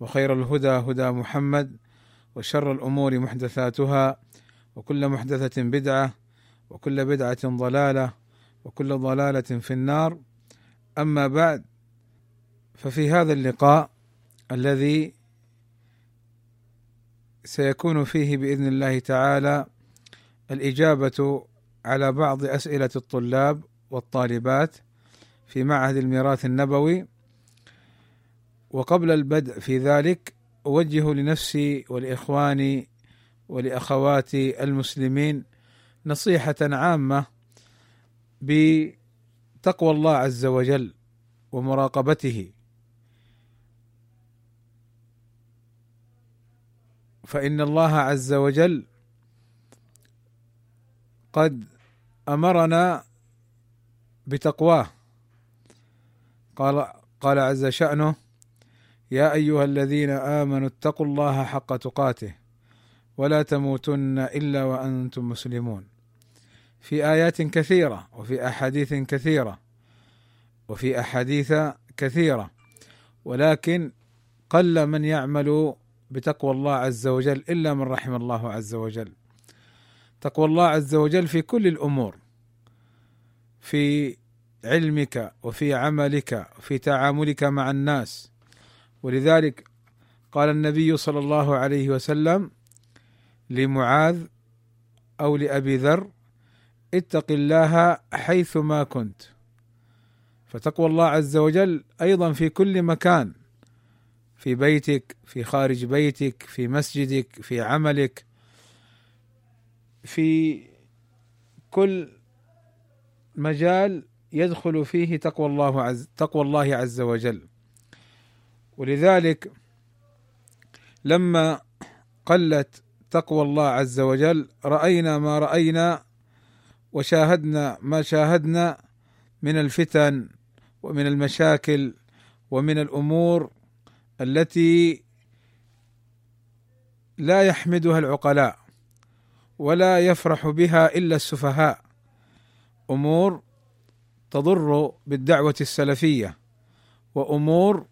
وخير الهدى هدى محمد وشر الأمور محدثاتها وكل محدثة بدعة وكل بدعة ضلالة وكل ضلالة في النار. أما بعد ففي هذا اللقاء الذي سيكون فيه بإذن الله تعالى الإجابة على بعض أسئلة الطلاب والطالبات في معهد الميراث النبوي. وقبل البدء في ذلك أوجه لنفسي ولإخواني ولأخواتي المسلمين نصيحة عامة بتقوى الله عز وجل ومراقبته. فإن الله عز وجل قد أمرنا بتقواه. قال قال عز شأنه يا أيها الذين آمنوا اتقوا الله حق تقاته ولا تموتن إلا وأنتم مسلمون. في آيات كثيرة وفي أحاديث كثيرة وفي أحاديث كثيرة ولكن قل من يعمل بتقوى الله عز وجل إلا من رحم الله عز وجل. تقوى الله عز وجل في كل الأمور في علمك وفي عملك وفي تعاملك مع الناس. ولذلك قال النبي صلى الله عليه وسلم لمعاذ أو لأبي ذر اتق الله حيثما كنت. فتقوى الله عز وجل أيضا في كل مكان في بيتك في خارج بيتك في مسجدك في عملك في كل مجال يدخل فيه تقوى الله عز تقوى الله عز وجل. ولذلك لما قلت تقوى الله عز وجل رأينا ما رأينا وشاهدنا ما شاهدنا من الفتن ومن المشاكل ومن الأمور التي لا يحمدها العقلاء ولا يفرح بها إلا السفهاء. أمور تضر بالدعوة السلفية وأمور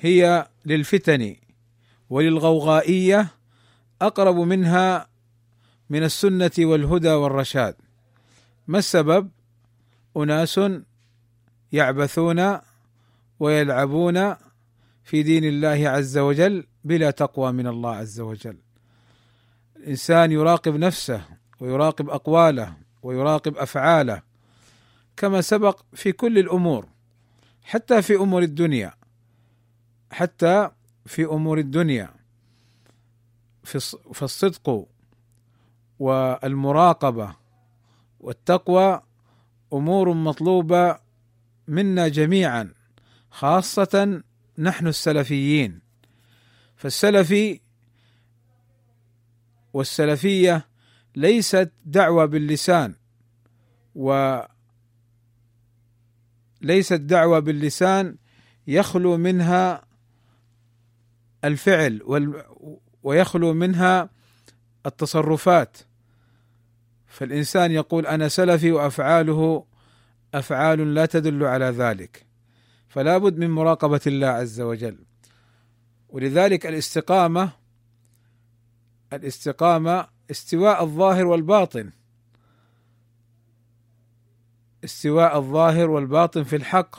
هي للفتن وللغوغائية أقرب منها من السنة والهدى والرشاد. ما السبب؟ أناس يعبثون ويلعبون في دين الله عز وجل بلا تقوى من الله عز وجل. الإنسان يراقب نفسه ويراقب أقواله ويراقب أفعاله كما سبق في كل الأمور حتى في أمور الدنيا. حتى في أمور الدنيا في الصدق والمراقبة والتقوى أمور مطلوبة منا جميعا خاصة نحن السلفيين. فالسلفي والسلفية ليست دعوة باللسان و ليست دعوة باللسان يخلو منها الفعل ويخلو منها التصرفات. فالإنسان يقول أنا سلفي وأفعاله أفعال لا تدل على ذلك. فلا بد من مراقبة الله عز وجل. ولذلك الاستقامة الاستقامة استواء الظاهر والباطن. استواء الظاهر والباطن في الحق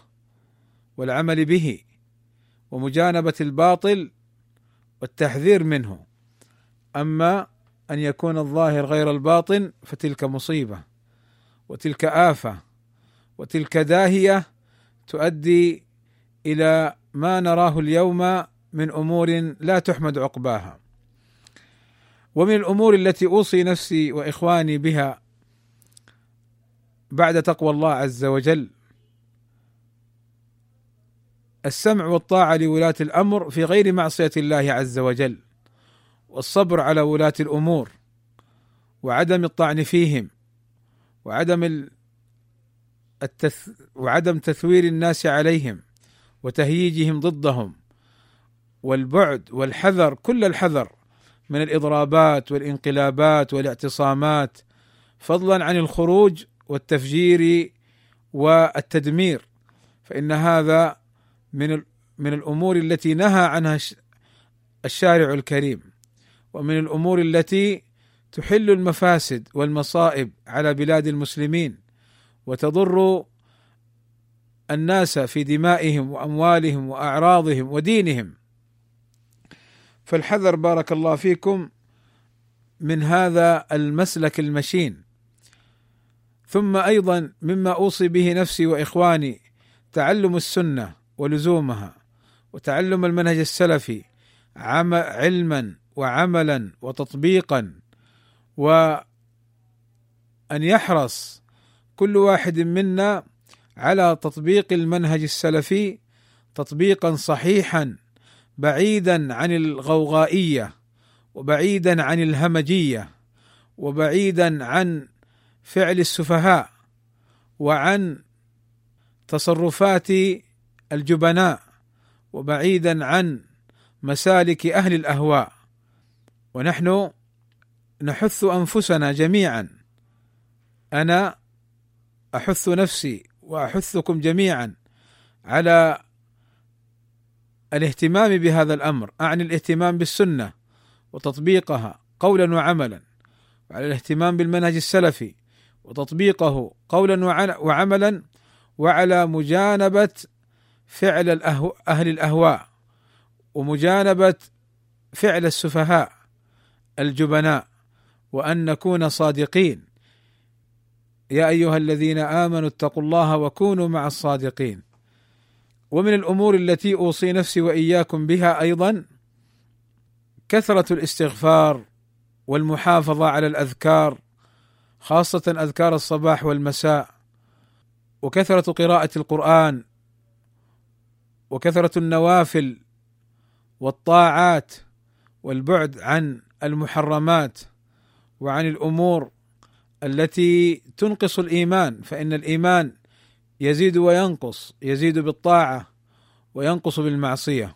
والعمل به ومجانبة الباطل والتحذير منه. أما أن يكون الظاهر غير الباطن فتلك مصيبة وتلك آفة وتلك داهية تؤدي إلى ما نراه اليوم من أمور لا تحمد عقباها. ومن الأمور التي أوصي نفسي وإخواني بها بعد تقوى الله عز وجل السمع والطاعة لولاة الأمر في غير معصية الله عز وجل والصبر على ولاة الأمور وعدم الطعن فيهم وعدم التث وعدم تثوير الناس عليهم وتهييجهم ضدهم والبعد والحذر كل الحذر من الإضرابات والإنقلابات والاعتصامات فضلا عن الخروج والتفجير والتدمير فإن هذا من من الأمور التي نهى عنها الشارع الكريم ومن الأمور التي تحل المفاسد والمصائب على بلاد المسلمين وتضر الناس في دمائهم وأموالهم وأعراضهم ودينهم. فالحذر بارك الله فيكم من هذا المسلك المشين. ثم أيضا مما أوصي به نفسي وإخواني تعلم السنة ولزومها وتعلم المنهج السلفي علما وعملا وتطبيقا وأن يحرص كل واحد منا على تطبيق المنهج السلفي تطبيقا صحيحا بعيدا عن الغوغائية وبعيدا عن الهمجية وبعيدا عن فعل السفهاء وعن تصرفات الجبناء وبعيدا عن مسالك أهل الأهواء. ونحن نحث أنفسنا جميعا. أنا أحث نفسي وأحثكم جميعا على الاهتمام بهذا الأمر أعني الاهتمام بالسنة وتطبيقها قولا وعملا وعلى الاهتمام بالمنهج السلفي وتطبيقه قولا وعملا وعلى مجانبة فعل الأهو أهل الأهواء ومجانبة فعل السفهاء الجبناء وأن نكون صادقين. يا أيها الذين آمنوا اتقوا الله وكونوا مع الصادقين. ومن الأمور التي أوصي نفسي وإياكم بها أيضا كثرة الاستغفار والمحافظة على الأذكار خاصة أذكار الصباح والمساء وكثرة قراءة القرآن وكثرة النوافل والطاعات والبعد عن المحرمات وعن الأمور التي تنقص الإيمان فإن الإيمان يزيد وينقص يزيد بالطاعة وينقص بالمعصية.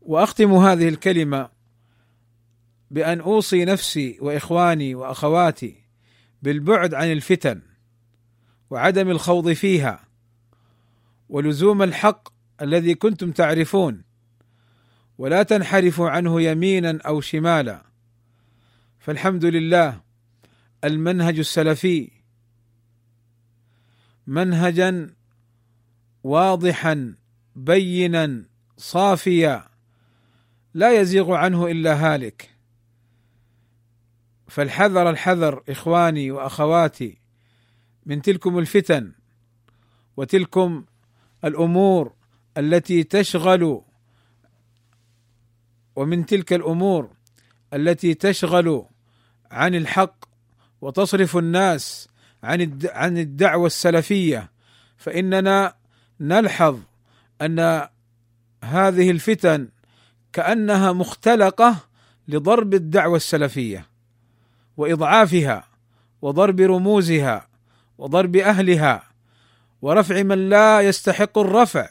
وأختم هذه الكلمة بأن أوصي نفسي وإخواني وأخواتي بالبعد عن الفتن وعدم الخوض فيها ولزوم الحق الذي كنتم تعرفون. ولا تنحرفوا عنه يمينا أو شمالا. فالحمد لله المنهج السلفي. منهجا واضحا بينا صافيا. لا يزيغ عنه إلا هالك. فالحذر الحذر إخواني وأخواتي من تلكم الفتن وتلكم الأمور التي تشغل ومن تلك الأمور التي تشغل عن الحق وتصرف الناس عن عن الدعوة السلفية فإننا نلحظ أن هذه الفتن كأنها مختلقة لضرب الدعوة السلفية وإضعافها وضرب رموزها وضرب أهلها ورفع من لا يستحق الرفع.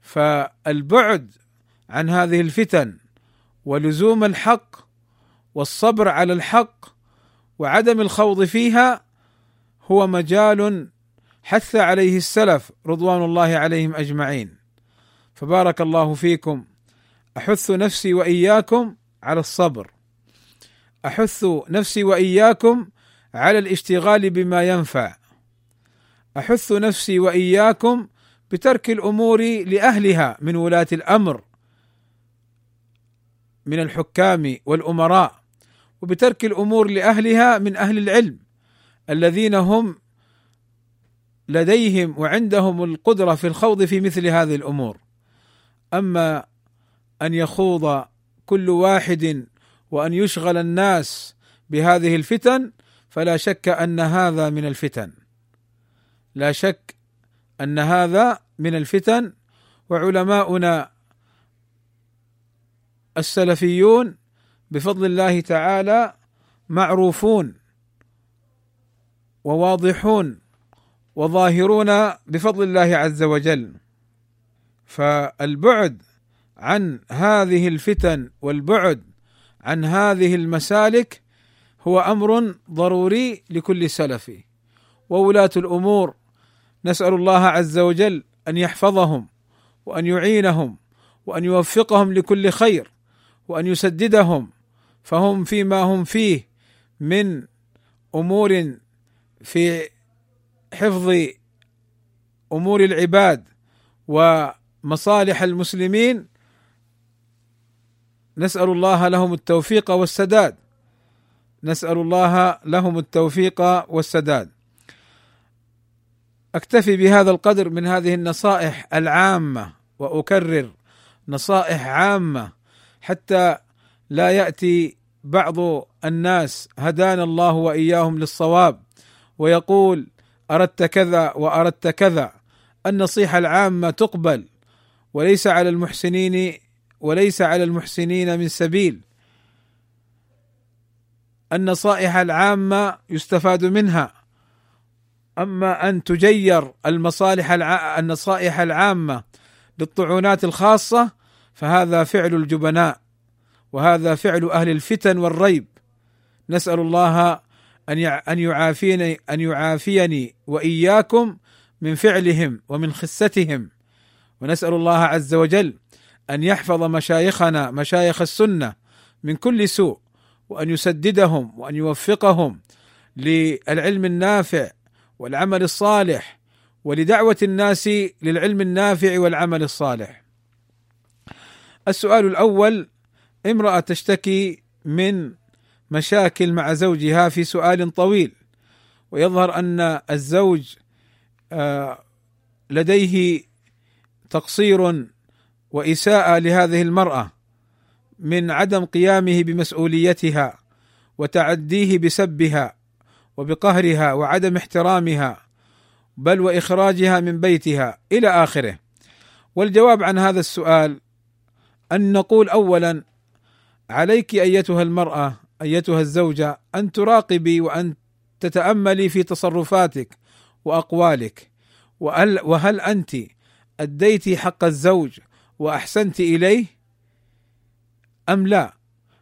فالبعد عن هذه الفتن ولزوم الحق والصبر على الحق وعدم الخوض فيها هو مجال حث عليه السلف رضوان الله عليهم أجمعين. فبارك الله فيكم. أحث نفسي وإياكم على الصبر. أحث نفسي وإياكم على الاشتغال بما ينفع. أحث نفسي وإياكم بترك الأمور لأهلها من ولاة الأمر من الحكام والأمراء وبترك الأمور لأهلها من أهل العلم الذين هم لديهم وعندهم القدرة في الخوض في مثل هذه الأمور. أما أن يخوض كل واحد وأن يشغل الناس بهذه الفتن فلا شك أن هذا من الفتن. لا شك أن هذا من الفتن وعلماؤنا السلفيون بفضل الله تعالى معروفون وواضحون وظاهرون بفضل الله عز وجل. فالبعد عن هذه الفتن والبعد عن هذه المسالك هو أمر ضروري لكل سلفي وولاة الأمور نسأل الله عز وجل أن يحفظهم وأن يعينهم وأن يوفقهم لكل خير وأن يسددهم فهم فيما هم فيه من أمور في حفظ أمور العباد ومصالح المسلمين. نسأل الله لهم التوفيق والسداد. نسأل الله لهم التوفيق والسداد. أكتفي بهذا القدر من هذه النصائح العامة وأكرر نصائح عامة حتى لا يأتي بعض الناس هدانا الله وإياهم للصواب ويقول أردت كذا وأردت كذا. النصيحة العامة تقبل وليس على المحسنين وليس على المحسنين من سبيل. النصائح العامة يستفاد منها أما أن تجير المصالح الع... النصائح العامة للطعونات الخاصة فهذا فعل الجبناء وهذا فعل أهل الفتن والريب. نسأل الله أن أن يعافيني أن يعافيني وإياكم من فعلهم ومن خستهم. ونسأل الله عز وجل أن يحفظ مشايخنا مشايخ السنة من كل سوء وأن يسددهم وأن يوفقهم للعلم النافع والعمل الصالح ولدعوة الناس للعلم النافع والعمل الصالح. السؤال الأول امرأة تشتكي من مشاكل مع زوجها في سؤال طويل ويظهر أن الزوج آه، لديه تقصير وإساءة لهذه المرأة من عدم قيامه بمسؤوليتها وتعديه بسبها وبقهرها وعدم احترامها بل وإخراجها من بيتها إلى آخره. والجواب عن هذا السؤال أن نقول اولا عليك أيتها المرأة أيتها الزوجة أن تراقبي وأن تتأملي في تصرفاتك وأقوالك. وهل, وهل أنت أديت حق الزوج وأحسنت إليه؟ أم لا؟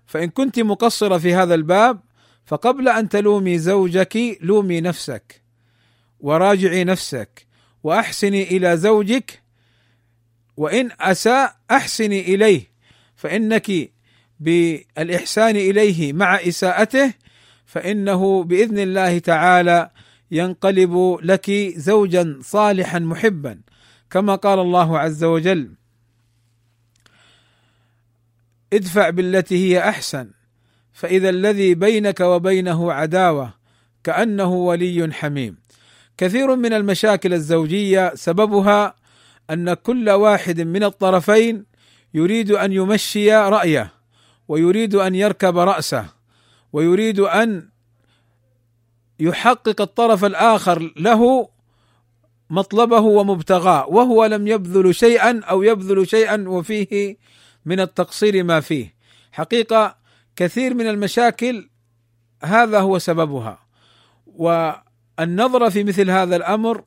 فإن كنت مقصرة في هذا الباب فقبل أن تلومي زوجك لومي نفسك وراجعي نفسك وأحسني إلى زوجك وإن أساء أحسني إليه فإنك بالإحسان إليه مع إساءته فإنه بإذن الله تعالى ينقلب لك زوجا صالحا محبا كما قال الله عز وجل ادفع بالتي هي أحسن فإذا الذي بينك وبينه عداوة كأنه ولي حميم. كثير من المشاكل الزوجية سببها أن كل واحد من الطرفين يريد أن يمشي رأيه ويريد أن يركب رأسه ويريد أن يحقق الطرف الآخر له مطلبه ومبتغاه وهو لم يبذل شيئا أو يبذل شيئا وفيه من التقصير ما فيه. حقيقة كثير من المشاكل هذا هو سببها. والنظرة في مثل هذا الأمر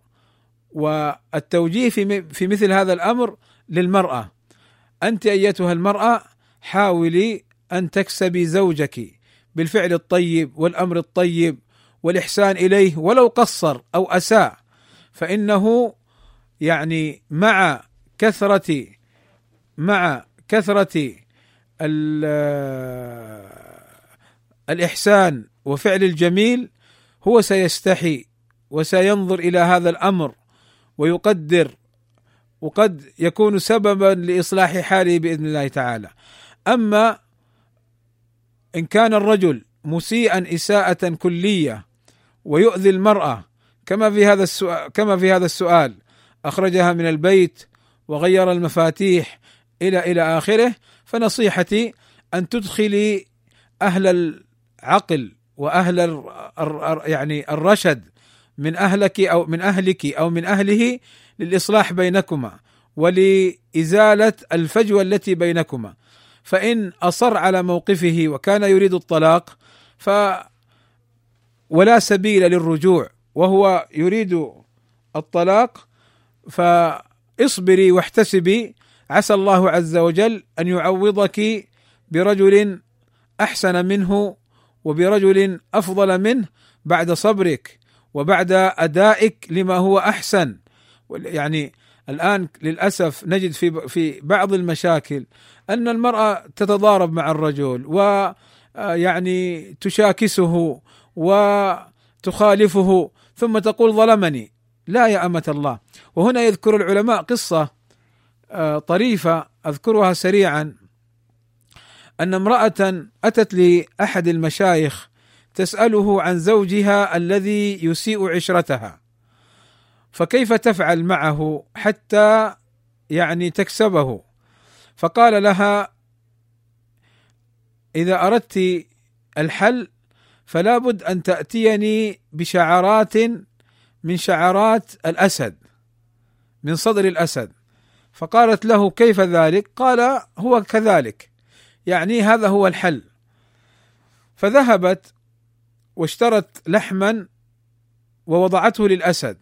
والتوجيه في في مثل هذا الأمر للمرأة. أنت أيتها المرأة حاولي أن تكسبي زوجك بالفعل الطيب والأمر الطيب والإحسان إليه ولو قصر أو أساء. فإنه يعني مع كثرة مع كثرة الإحسان وفعل الجميل هو سيستحي وسينظر إلى هذا الأمر ويقدر وقد يكون سببا لإصلاح حاله بإذن الله تعالى. أما إن كان الرجل مسيئا إساءة كلية ويؤذي المرأة كما في هذا السؤال كما في هذا السؤال أخرجها من البيت وغير المفاتيح إلى إلى آخره فنصيحتي أن تدخلي أهل العقل وأهل يعني الرشد من أهلك أو من أهلك أو من أهله للإصلاح بينكما ولإزالة الفجوة التي بينكما. فإن أصر على موقفه وكان يريد الطلاق ف ولا سبيل للرجوع وهو يريد الطلاق فاصبري واحتسبي عسى الله عز وجل أن يعوضك برجل أحسن منه وبرجل أفضل منه بعد صبرك وبعد أدائك لما هو أحسن. يعني الآن للأسف نجد في في بعض المشاكل أن المرأة تتضارب مع الرجل و يعني تشاكسه وتخالفه ثم تقول ظلمني. لا يا أمة الله. وهنا يذكر العلماء قصة طريفة أذكرها سريعا. أن امرأة أتت لأحد المشايخ تسأله عن زوجها الذي يسيء عشرتها. فكيف تفعل معه حتى يعني تكسبه؟ فقال لها إذا أردت الحل فلا بد أن تأتيني بشعرات من شعرات الأسد من صدر الأسد. فقالت له كيف ذلك؟ قال هو كذلك يعني هذا هو الحل فذهبت واشترت لحما ووضعته للأسد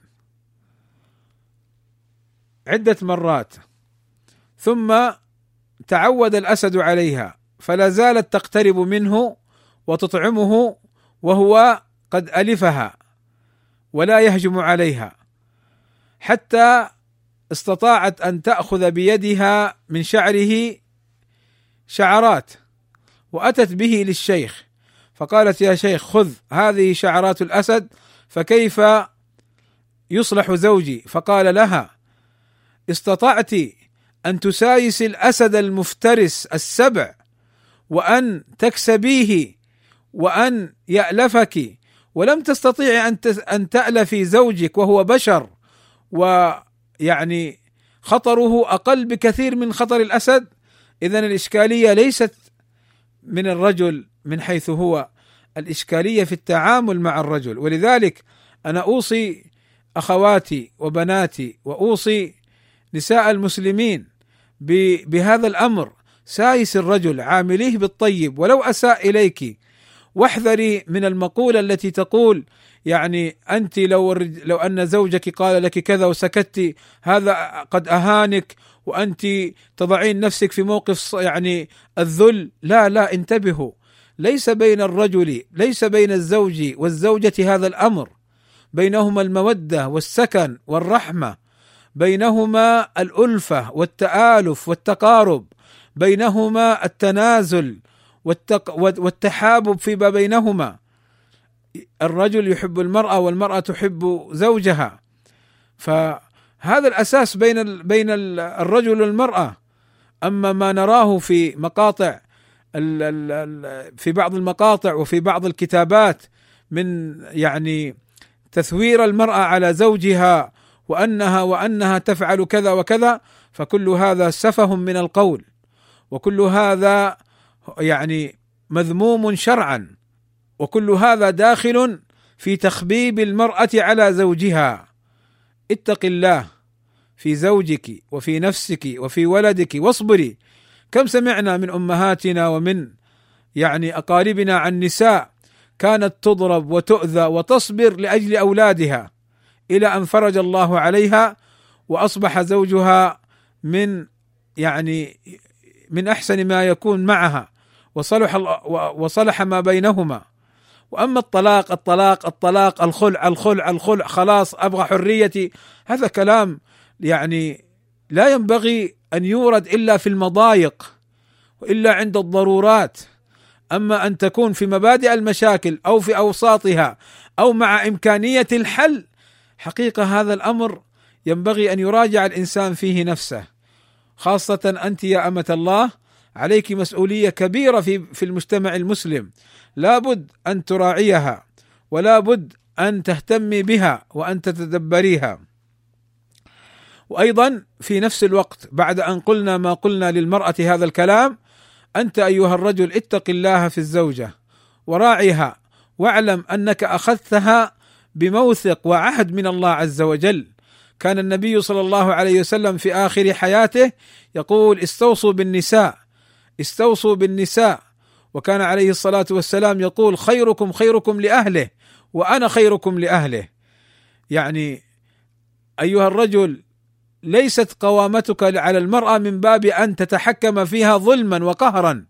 عدة مرات ثم تعود الأسد عليها فلا زالت تقترب منه وتطعمه وهو قد ألفها ولا يهجم عليها حتى استطاعت أن تأخذ بيدها من شعره شعرات وأتت به للشيخ فقالت يا شيخ خذ هذه شعرات الأسد فكيف يصلح زوجي؟ فقال لها استطعت أن تسايس الأسد المفترس السبع وأن تكسبيه وأن يألفك ولم تستطيعي أن أن تالفي زوجك وهو بشر ويعني خطره أقل بكثير من خطر الأسد اذا الإشكالية ليست من الرجل من حيث هو الإشكالية في التعامل مع الرجل. ولذلك أنا أوصي أخواتي وبناتي وأوصي نساء المسلمين بهذا الأمر. سايس الرجل عامليه بالطيب. ولو أساء إليك واحذري من المقولة التي تقول يعني أنت لو لو أن زوجك قال لك كذا وسكت هذا قد أهانك وأنت تضعين نفسك في موقف يعني الذل. لا لا انتبهوا. ليس بين الرجل ليس بين الزوج والزوجة هذا الأمر. بينهما المودة والسكن والرحمة. بينهما الألفة والتآلف والتقارب. بينهما التنازل والتحابب فيما بينهما. الرجل يحب المرأة والمرأة تحب زوجها. فهذا الأساس بين بين الرجل والمرأة. أما ما نراه في مقاطع في بعض المقاطع وفي بعض الكتابات من يعني تثوير المرأة على زوجها وأنها وأنها تفعل كذا وكذا فكل هذا سفه من القول. وكل هذا يعني مذموم شرعا. وكل هذا داخل في تخبيب المرأة على زوجها. اتق الله في زوجك وفي نفسك وفي ولدك. واصبري كم سمعنا من أمهاتنا ومن يعني أقاربنا عن نساء كانت تضرب وتؤذى وتصبر لأجل أولادها إلى أن فرج الله عليها وأصبح زوجها من يعني من أحسن ما يكون معها. وصلح وصلح ما بينهما. وأما الطلاق الطلاق الطلاق الخلع الخلع الخلع خلاص أبغى حريتي. هذا كلام يعني لا ينبغي أن يورد إلا في المضايق وإلا عند الضرورات. أما أن تكون في مبادئ المشاكل أو في أوساطها أو مع إمكانية الحل حقيقة هذا الأمر ينبغي أن يراجع الإنسان فيه نفسه. خاصة أنت يا أمة الله عليك مسؤولية كبيرة في في المجتمع المسلم. لابد أن تراعيها ولا بد أن تهتمي بها وأن تتدبريها. وأيضا في نفس الوقت بعد أن قلنا ما قلنا للمرأة هذا الكلام أنت أيها الرجل اتق الله في الزوجة وراعيها واعلم أنك أخذتها بموثق وعهد من الله عز وجل. كان النبي صلى الله عليه وسلم في آخر حياته يقول استوصوا بالنساء استوصوا بالنساء. وكان عليه الصلاة والسلام يقول خيركم خيركم لأهله وأنا خيركم لأهله. يعني أيها الرجل ليست قوامتك على المرأة من باب أن تتحكم فيها ظلما وقهرا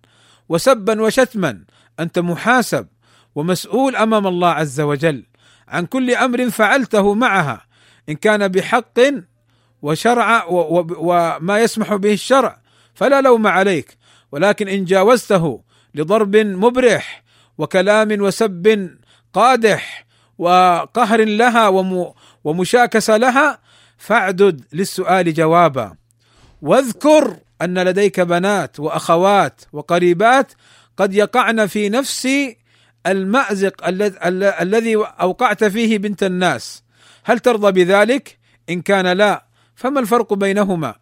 وسبا وشتما. أنت محاسب ومسؤول أمام الله عز وجل. عن كل أمر فعلته معها. إن كان بحق وشرع وما يسمح به الشرع فلا لوم عليك. ولكن إن جاوزته لضرب مبرح وكلام وسب قادح وقهر لها ومشاكسة لها فاعدد للسؤال جوابا واذكر أن لديك بنات وأخوات وقريبات قد يقعن في نفس المأزق الذي أوقعت فيه بنت الناس هل ترضى بذلك؟ إن كان لا فما الفرق بينهما؟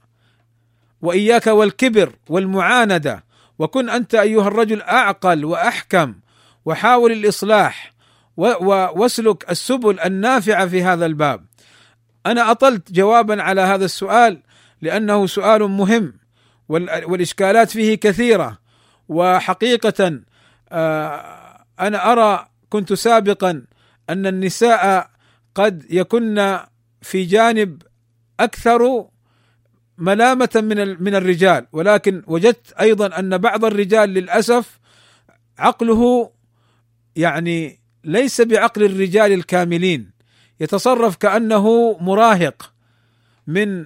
وإياك والكبر والمعاندة وكن أنت أيها الرجل أعقل وأحكم وحاول الإصلاح واسلك السبل النافعة في هذا الباب. أنا أطلت جوابا على هذا السؤال لأنه سؤال مهم والإشكالات فيه كثيرة وحقيقة آه، أنا أرى كنت سابقا أن النساء قد يكن في جانب أكثر ملامة من من الرجال. ولكن وجدت أيضا أن بعض الرجال للأسف عقله يعني ليس بعقل الرجال الكاملين. يتصرف كأنه مراهق من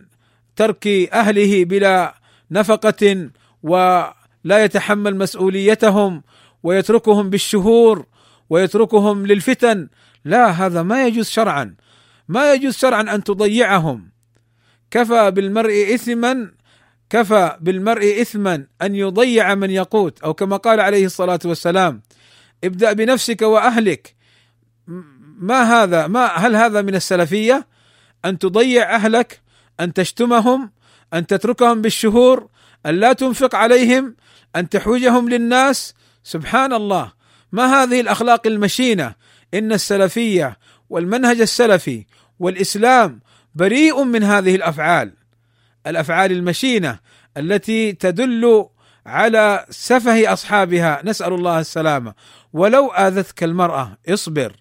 ترك أهله بلا نفقة ولا يتحمل مسؤوليتهم ويتركهم بالشهور ويتركهم للفتن. لا هذا ما يجوز شرعا. ما يجوز شرعا أن تضيعهم. كفى بالمرء اثما كفى بالمرء اثما أن يضيع من يقوت. أو كما قال عليه الصلاة والسلام ابدأ بنفسك وأهلك. ما هذا؟ ما هل هذا من السلفية؟ أن تضيع أهلك أن تشتمهم أن تتركهم بالشهور أن لا تنفق عليهم أن تحوجهم للناس. سبحان الله. ما هذه الأخلاق المشينة؟ إن السلفية والمنهج السلفي والإسلام بريء من هذه الأفعال. الأفعال المشينة التي تدل على سفه أصحابها. نسأل الله السلامة. ولو آذتك المرأة اصبر.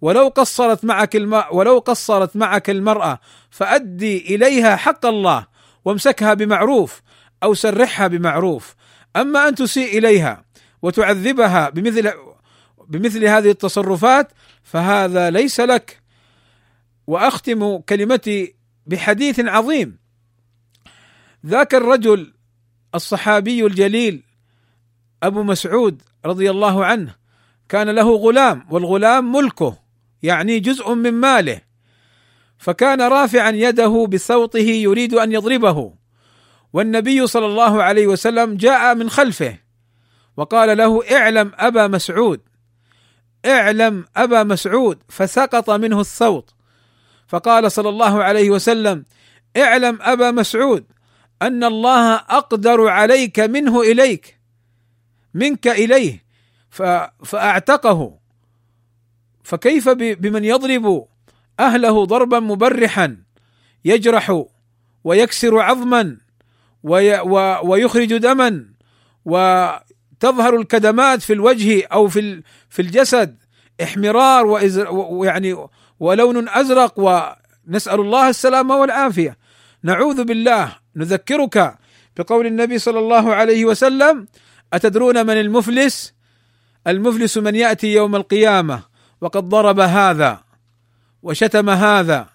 ولو قصرت معك الم... ولو قصرت معك المرأة فأدي إليها حق الله وامسكها بمعروف أو سرحها بمعروف. أما أن تسيء إليها وتعذبها بمثل بمثل هذه التصرفات فهذا ليس لك. وأختم كلمتي بحديث عظيم. ذاك الرجل الصحابي الجليل أبو مسعود رضي الله عنه كان له غلام والغلام ملكه يعني جزء من ماله. فكان رافعا يده بصوته يريد أن يضربه. والنبي صلى الله عليه وسلم جاء من خلفه وقال له اعلم أبا مسعود اعلم أبا مسعود فسقط منه الصوت. فقال صلى الله عليه وسلم اعلم أبا مسعود أن الله أقدر عليك منه إليك منك إليه فأعتقه. فكيف بمن يضرب أهله ضربا مبرحا يجرح ويكسر عظما ويخرج دما تظهر الكدمات في الوجه أو في في الجسد احمرار ويعني ولون أزرق ونسأل الله السلامة والعافية. نعوذ بالله نذكرك بقول النبي صلى الله عليه وسلم أتدرون من المفلس؟ المفلس من يأتي يوم القيامة وقد ضرب هذا وشتم هذا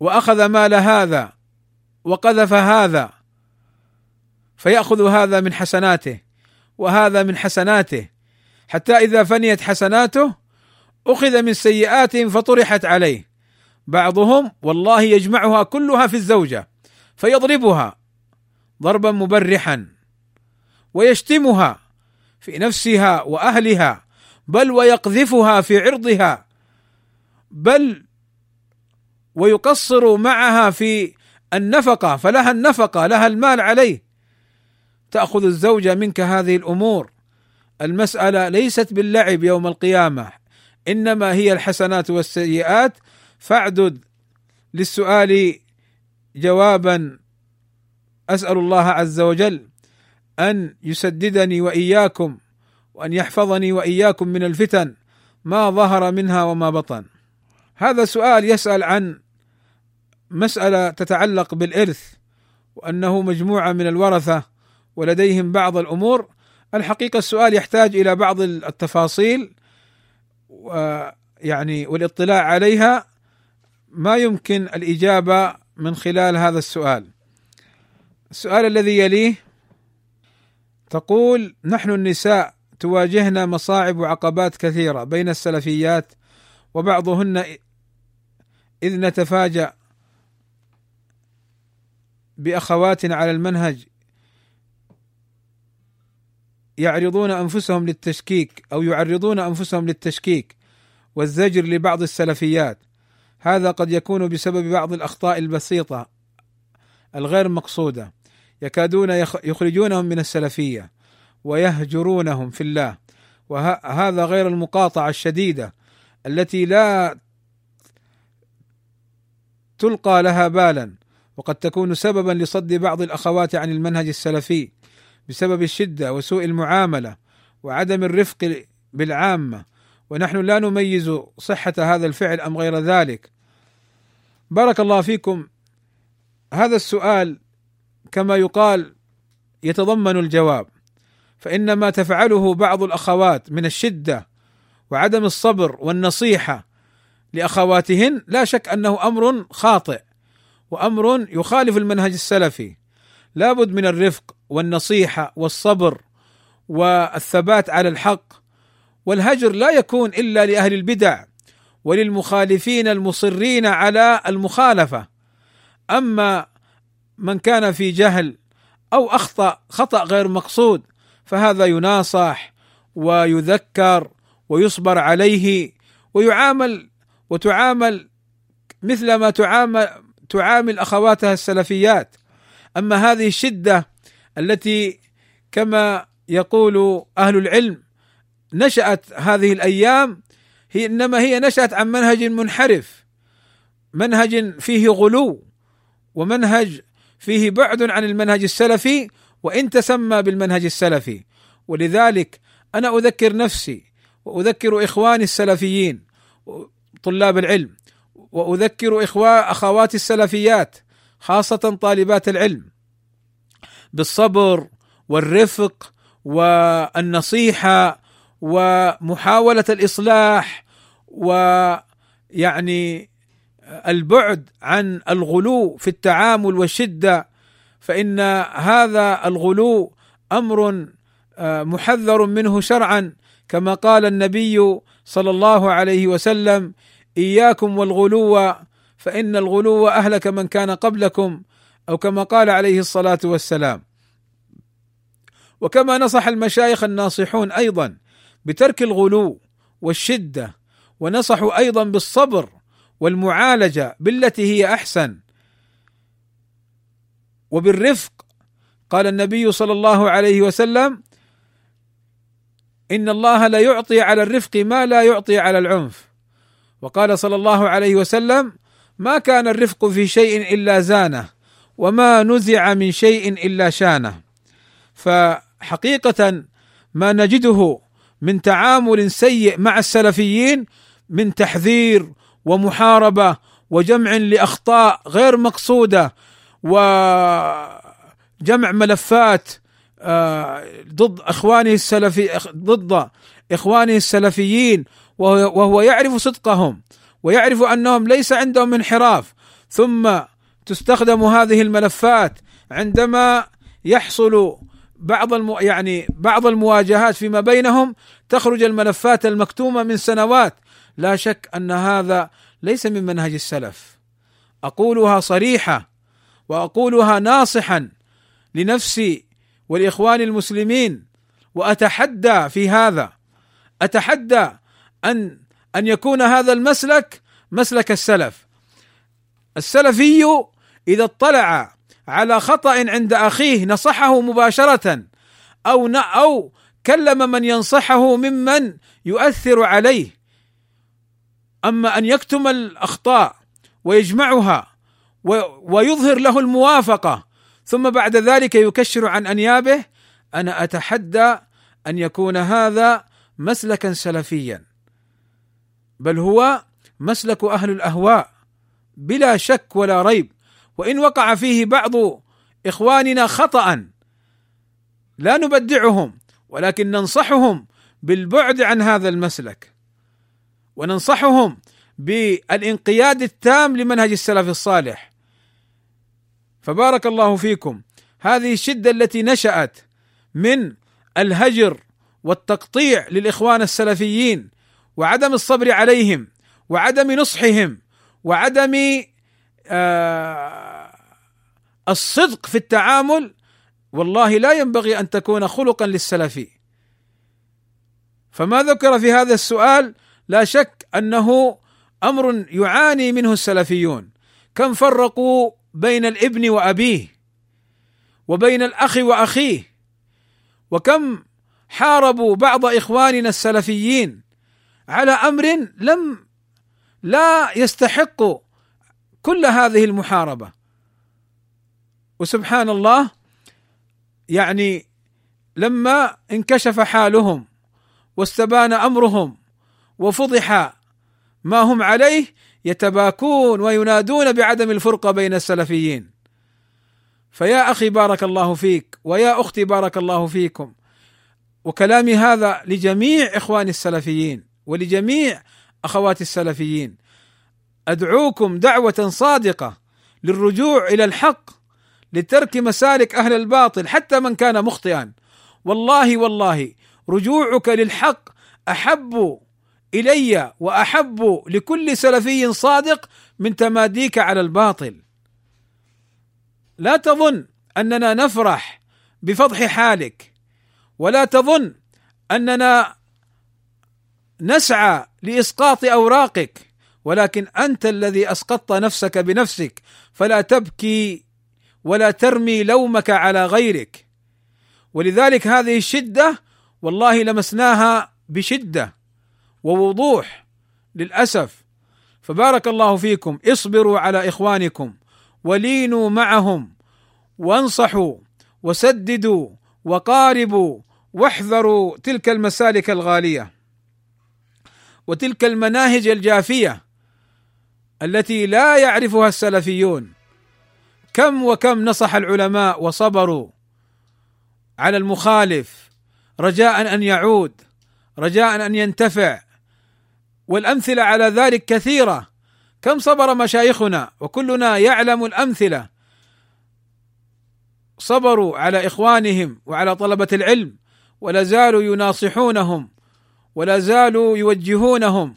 وأخذ مال هذا وقذف هذا فيأخذ هذا من حسناته وهذا من حسناته حتى إذا فنيت حسناته أخذ من سيئاتهم فطرحت عليه. بعضهم والله يجمعها كلها في الزوجة فيضربها ضربا مبرحا ويشتمها في نفسها وأهلها بل ويقذفها في عرضها بل ويقصر معها في النفقة فلها النفقة لها المال عليه. تأخذ الزوجة منك هذه الأمور. المسألة ليست باللعب يوم القيامة. إنما هي الحسنات والسيئات. فاعدد للسؤال جوابا. أسأل الله عز وجل أن يسددني وإياكم وأن يحفظني وإياكم من الفتن ما ظهر منها وما بطن. هذا سؤال يسأل عن مسألة تتعلق بالإرث وأنه مجموعة من الورثة ولديهم بعض الأمور. الحقيقة السؤال يحتاج إلى بعض التفاصيل ويعني والاطلاع عليها ما يمكن الإجابة من خلال هذا السؤال. السؤال الذي يليه تقول نحن النساء تواجهنا مصاعب وعقبات كثيرة بين السلفيات وبعضهن إذ نتفاجأ بأخوات على المنهج يعرضون أنفسهم للتشكيك أو يعرضون أنفسهم للتشكيك والزجر لبعض السلفيات. هذا قد يكون بسبب بعض الأخطاء البسيطة الغير مقصودة. يكادون يخرجونهم من السلفية ويهجرونهم في الله. وهذا غير المقاطعة الشديدة التي لا تلقى لها بالا وقد تكون سببا لصد بعض الأخوات عن المنهج السلفي بسبب الشدة وسوء المعاملة وعدم الرفق بالعامة. ونحن لا نميز صحة هذا الفعل أم غير ذلك. بارك الله فيكم. هذا السؤال كما يقال يتضمن الجواب. فان ما تفعله بعض الأخوات من الشدة وعدم الصبر والنصيحة لأخواتهن لا شك أنه أمر خاطئ وأمر يخالف المنهج السلفي. لابد من الرفق والنصيحة والصبر والثبات على الحق والهجر لا يكون إلا لأهل البدع وللمخالفين المصرين على المخالفة. أما من كان في جهل أو أخطأ خطأ غير مقصود فهذا يناصح ويذكر ويصبر عليه ويعامل وتعامل مثل ما تعامل تعامل أخواتها السلفيات. أما هذه الشدة التي كما يقول أهل العلم نشأت هذه الأيام هي إنما هي نشأت عن منهج منحرف منهج فيه غلو ومنهج فيه بعد عن المنهج السلفي وإن تسمى بالمنهج السلفي. ولذلك أنا أذكر نفسي وأذكر إخواني السلفيين طلاب العلم وأذكر اخوة أخواتي السلفيات خاصة طالبات العلم. بالصبر والرفق والنصيحة ومحاولة الإصلاح ويعني البعد عن الغلو في التعامل والشدة فإن هذا الغلو أمر آه، محذر منه شرعا كما قال النبي صلى الله عليه وسلم إياكم والغلو فإن الغلو أهلك من كان قبلكم. أو كما قال عليه الصلاة والسلام. وكما نصح المشايخ الناصحون أيضا بترك الغلو والشدة ونصحوا أيضا بالصبر والمعالجة بالتي هي أحسن. وبالرفق قال النبي صلى الله عليه وسلم إن الله لا يعطي على الرفق ما لا يعطي على العنف. وقال صلى الله عليه وسلم ما كان الرفق في شيء إلا زانة وما نزع من شيء إلا شانة. فحقيقة ما نجده من تعامل سيء مع السلفيين من تحذير ومحاربة وجمع لأخطاء غير مقصودة وجمع ملفات آه، ضد إخوانه السلفي ضد إخوانه السلفيين وهو يعرف صدقهم ويعرف أنهم ليس عندهم انحراف. ثم تستخدم هذه الملفات عندما يحصل بعض الم... يعني بعض المواجهات فيما بينهم تخرج الملفات المكتومة من سنوات. لا شك أن هذا ليس من منهج السلف. أقولها صريحة وأقولها ناصحا لنفسي ولاخواني المسلمين وأتحدى في هذا. أتحدى ان أن يكون هذا المسلك مسلك السلف. السلفي إذا اطلع على خطأ عند أخيه نصحه مباشرة أو أو كلم من ينصحه ممن يؤثر عليه. أما أن يكتم الأخطاء ويجمعها ويظهر له الموافقة ثم بعد ذلك يكشر عن أنيابه أنا أتحدى أن يكون هذا مسلكا سلفيا. بل هو مسلك أهل الأهواء بلا شك ولا ريب. وإن وقع فيه بعض إخواننا خطأ لا نبدعهم ولكن ننصحهم بالبعد عن هذا المسلك. وننصحهم بالانقياد التام لمنهج السلف الصالح. فبارك الله فيكم. هذه الشدة التي نشأت من الهجر والتقطيع للإخوان السلفيين وعدم الصبر عليهم وعدم نصحهم وعدم الصدق في التعامل والله لا ينبغي أن تكون خلقا للسلفي فما ذكر في هذا السؤال لا شك أنه أمر يعاني منه السلفيون. كم فرقوا بين الابن وأبيه وبين الأخ وأخيه؟ وكم حاربوا بعض إخواننا السلفيين على أمر لم لا يستحق كل هذه المحاربة. وسبحان الله يعني لما انكشف حالهم واستبان أمرهم وفضح ما هم عليه يتباكون وينادون بعدم الفرقة بين السلفيين. فيا أخي بارك الله فيك ويا أختي بارك الله فيكم. وكلامي هذا لجميع إخواني السلفيين ولجميع أخواتي السلفيين. أدعوكم دعوة صادقة للرجوع إلى الحق لترك مسالك أهل الباطل حتى من كان مخطئا. والله والله رجوعك للحق أحب إلي وأحب لكل سلفي صادق من تماديك على الباطل. لا تظن أننا نفرح بفضح حالك ولا تظن أننا نسعى لإسقاط أوراقك. ولكن أنت الذي أسقطت نفسك بنفسك فلا تبكي ولا ترمي لومك على غيرك. ولذلك هذه الشدة والله لمسناها بشدة ووضوح للأسف. فبارك الله فيكم. اصبروا على إخوانكم ولينوا معهم وانصحوا وسددوا وقاربوا واحذروا تلك المسالك الغالية وتلك المناهج الجافية. التي لا يعرفها السلفيون. كم وكم نصح العلماء وصبروا على المخالف رجاء أن يعود رجاء أن ينتفع. والأمثلة على ذلك كثيرة. كم صبر مشايخنا وكلنا يعلم الأمثلة. صبروا على إخوانهم وعلى طلبة العلم ولا زالوا يناصحونهم ولا زالوا يوجهونهم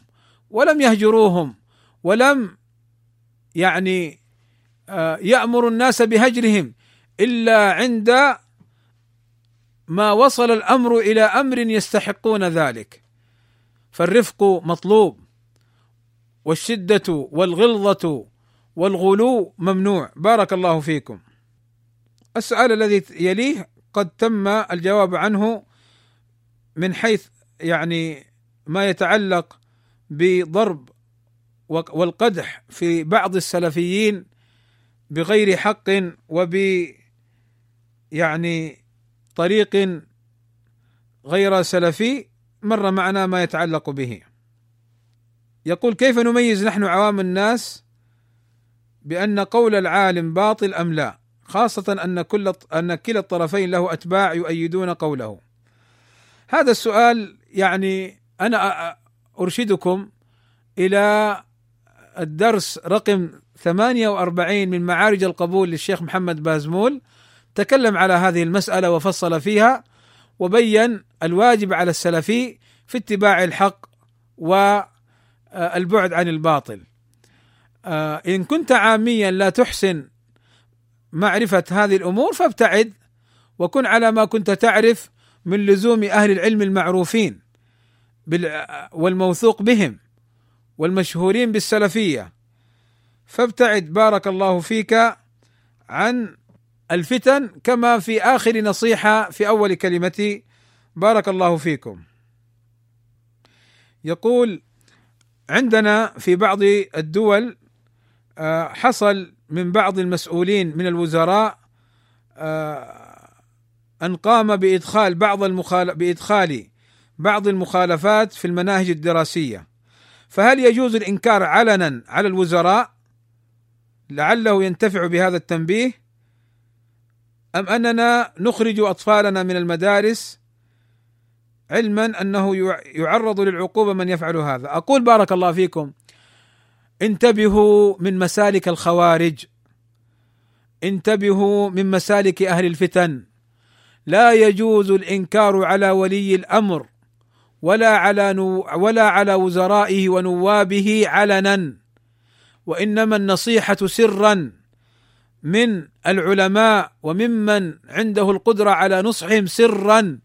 ولم يهجروهم. ولم يعني آه، يأمر الناس بهجرهم إلا عند ما وصل الأمر إلى أمر يستحقون ذلك. فالرفق مطلوب والشدة والغلظة والغلو ممنوع. بارك الله فيكم. السؤال الذي يليه قد تم الجواب عنه من حيث يعني ما يتعلق بضرب والقدح في بعض السلفيين بغير حق وب يعني طريق غير سلفي مر معنا ما يتعلق به. يقول كيف نميز نحن عوام الناس بأن قول العالم باطل أم لا؟ خاصة أن كل أن كلا الطرفين له أتباع يؤيدون قوله. هذا السؤال يعني أنا أرشدكم إلى الدرس رقم 48 من معارج القبول للشيخ محمد بازمول تكلم على هذه المسألة وفصل فيها وبين الواجب على السلفي في اتباع الحق والبعد عن الباطل. آه، إن كنت عاميا لا تحسن معرفة هذه الأمور فابتعد وكن على ما كنت تعرف من لزوم أهل العلم المعروفين والموثوق بهم والمشهورين بالسلفية فابتعد بارك الله فيك عن الفتن كما في آخر نصيحة في أول كلمتي بارك الله فيكم. يقول عندنا في بعض الدول آه، حصل من بعض المسؤولين من الوزراء آه، أن قام بإدخال بعض المخال... بإدخال بعض المخالفات في المناهج الدراسية فهل يجوز الإنكار علنا على الوزراء لعله ينتفع بهذا التنبيه؟ أم أننا نخرج أطفالنا من المدارس علما أنه يعرض للعقوبة من يفعل هذا؟ أقول بارك الله فيكم انتبهوا من مسالك الخوارج انتبهوا من مسالك أهل الفتن. لا يجوز الإنكار على ولي الأمر. ولا على نو ولا على وزرائه ونوابه علنا وإنما النصيحة سرا من العلماء وممن عنده القدرة على نصحهم سرا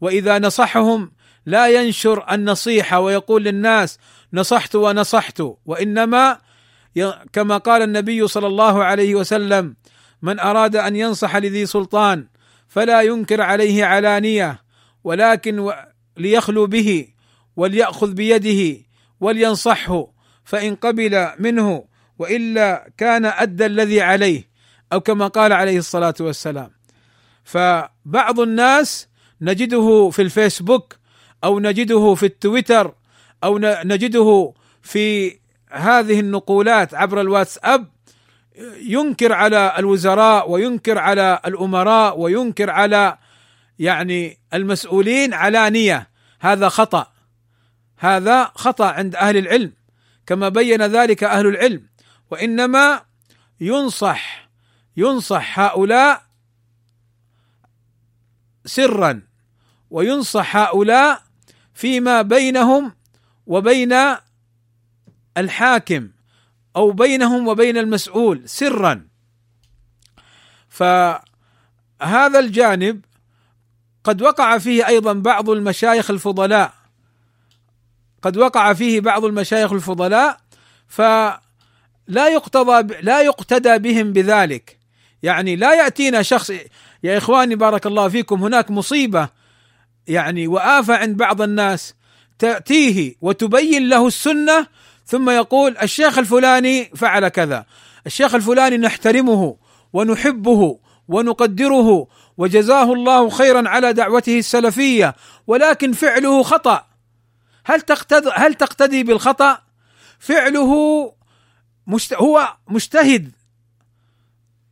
وإذا نصحهم لا ينشر النصيحة ويقول للناس نصحت ونصحت وإنما كما قال النبي صلى الله عليه وسلم من أراد أن ينصح لذي سلطان فلا ينكر عليه علانية ولكن ليخلو به وليأخذ بيده ولينصحه فإن قبل منه وإلا كان أدى الذي عليه أو كما قال عليه الصلاة والسلام. فبعض الناس نجده في الفيسبوك أو نجده في التويتر أو نجده في هذه النقولات عبر الواتساب ينكر على الوزراء وينكر على الأمراء وينكر على يعني المسؤولين علانيه هذا خطأ. هذا خطأ عند أهل العلم. كما بين ذلك أهل العلم. وإنما ينصح ينصح هؤلاء سرا. وينصح هؤلاء فيما بينهم وبين الحاكم. أو بينهم وبين المسؤول سرا. فهذا الجانب قد وقع فيه أيضا بعض المشايخ الفضلاء. قد وقع فيه بعض المشايخ الفضلاء فلا يقتضى لا يقتدى بهم بذلك. يعني لا يأتينا شخص يا إخواني بارك الله فيكم هناك مصيبة يعني وآفة عند بعض الناس تأتيه وتبين له السنة ثم يقول الشيخ الفلاني فعل كذا. الشيخ الفلاني نحترمه ونحبه ونقدره وجزاه الله خيرا على دعوته السلفية ولكن فعله خطأ. هل تقتدي هل تقتدي بالخطأ؟ فعله مشت... هو مجتهد.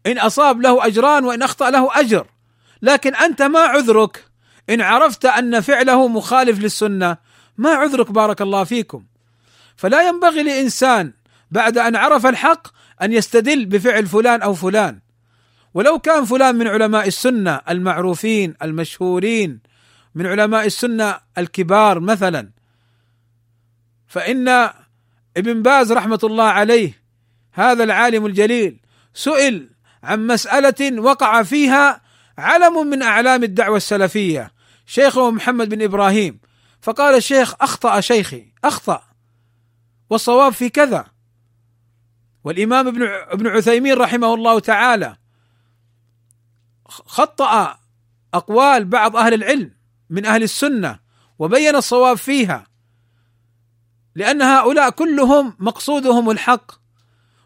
إن أصاب له أجران وإن أخطأ له أجر. لكن أنت ما عذرك. إن عرفت أن فعله مخالف للسنة ما عذرك بارك الله فيكم. فلا ينبغي لإنسان بعد أن عرف الحق أن يستدل بفعل فلان أو فلان. ولو كان فلان من علماء السنة المعروفين المشهورين من علماء السنة الكبار مثلا فإن ابن باز رحمة الله عليه هذا العالم الجليل سئل عن مسألة وقع فيها علم من أعلام الدعوة السلفية شيخه محمد بن إبراهيم. فقال الشيخ أخطأ شيخي أخطأ والصواب في كذا. والإمام ابن ابن عثيمين رحمه الله تعالى خطأ أقوال بعض أهل العلم من أهل السنة وبين الصواب فيها لأن هؤلاء كلهم مقصودهم الحق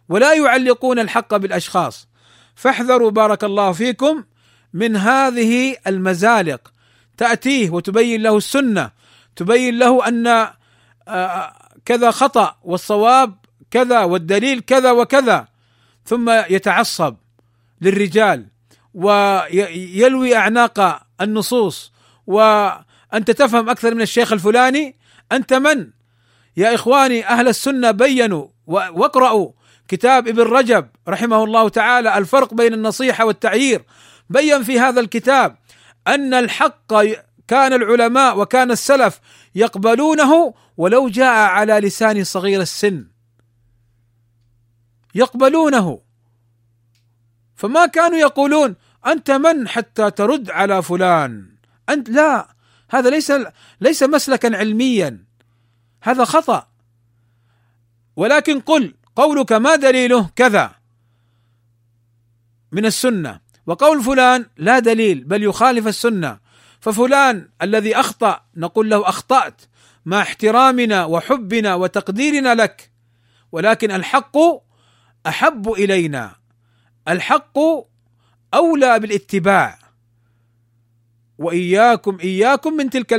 ولا يعلقون الحق بالأشخاص. فاحذروا بارك الله فيكم من هذه المزالق. تأتيه وتبين له السنة تبين له أن آه، كذا خطأ والصواب كذا والدليل كذا وكذا ثم يتعصب للرجال. ويلوي أعناق النصوص. وأنت تفهم أكثر من الشيخ الفلاني أنت من؟ يا إخواني أهل السنة بينوا واقرأوا كتاب ابن رجب رحمه الله تعالى الفرق بين النصيحة والتعيير. بين في هذا الكتاب أن الحق كان العلماء وكان السلف يقبلونه ولو جاء على لسان صغير السن. يقبلونه. فما كانوا يقولون أنت من حتى ترد على فلان؟ أنت لا هذا ليس ليس مسلكا علميا. هذا خطأ. ولكن قل قولك ما دليله كذا؟ من السنة. وقول فلان لا دليل بل يخالف السنة. ففلان الذي أخطأ نقول له أخطأت. مع احترامنا وحبنا وتقديرنا لك. ولكن الحق أحب إلينا. الحق أولى بالاتباع. وإياكم إياكم من تلك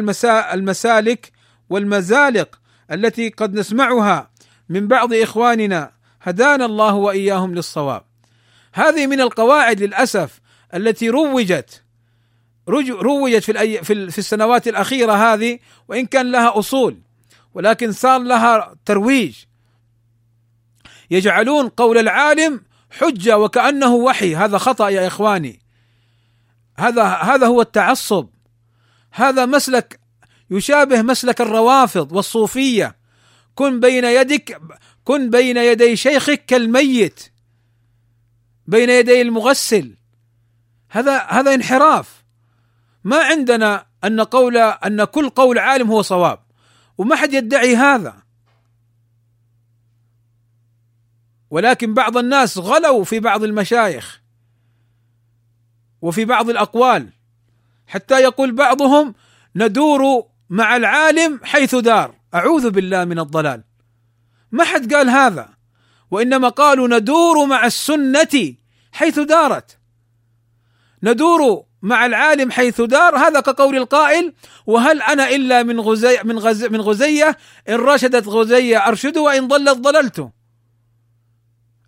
المسالك والمزالق التي قد نسمعها من بعض إخواننا. هدانا الله وإياهم للصواب. هذه من القواعد للأسف التي روجت روجت في في السنوات الأخيرة هذه وإن كان لها أصول ولكن صار لها ترويج. يجعلون قول العالم حجة وكأنه وحي. هذا خطأ يا إخواني. هذا هذا هو التعصب. هذا مسلك يشابه مسلك الروافض والصوفية. كن بين يدك كن بين يدي شيخك كالميت. بين يدي المغسل. هذا هذا انحراف. ما عندنا أن قول أن كل قول عالم هو صواب. وما حد يدعي هذا. ولكن بعض الناس غلوا في بعض المشايخ وفي بعض الأقوال حتى يقول بعضهم ندور مع العالم حيث دار أعوذ بالله من الضلال. ما حد قال هذا وإنما قالوا ندور مع السنة حيث دارت. ندور مع العالم حيث دار هذا كقول القائل وهل أنا إلا من غزي من غز من غزية؟ إن رشدت غزية ارشد وإن ضلت ضللت.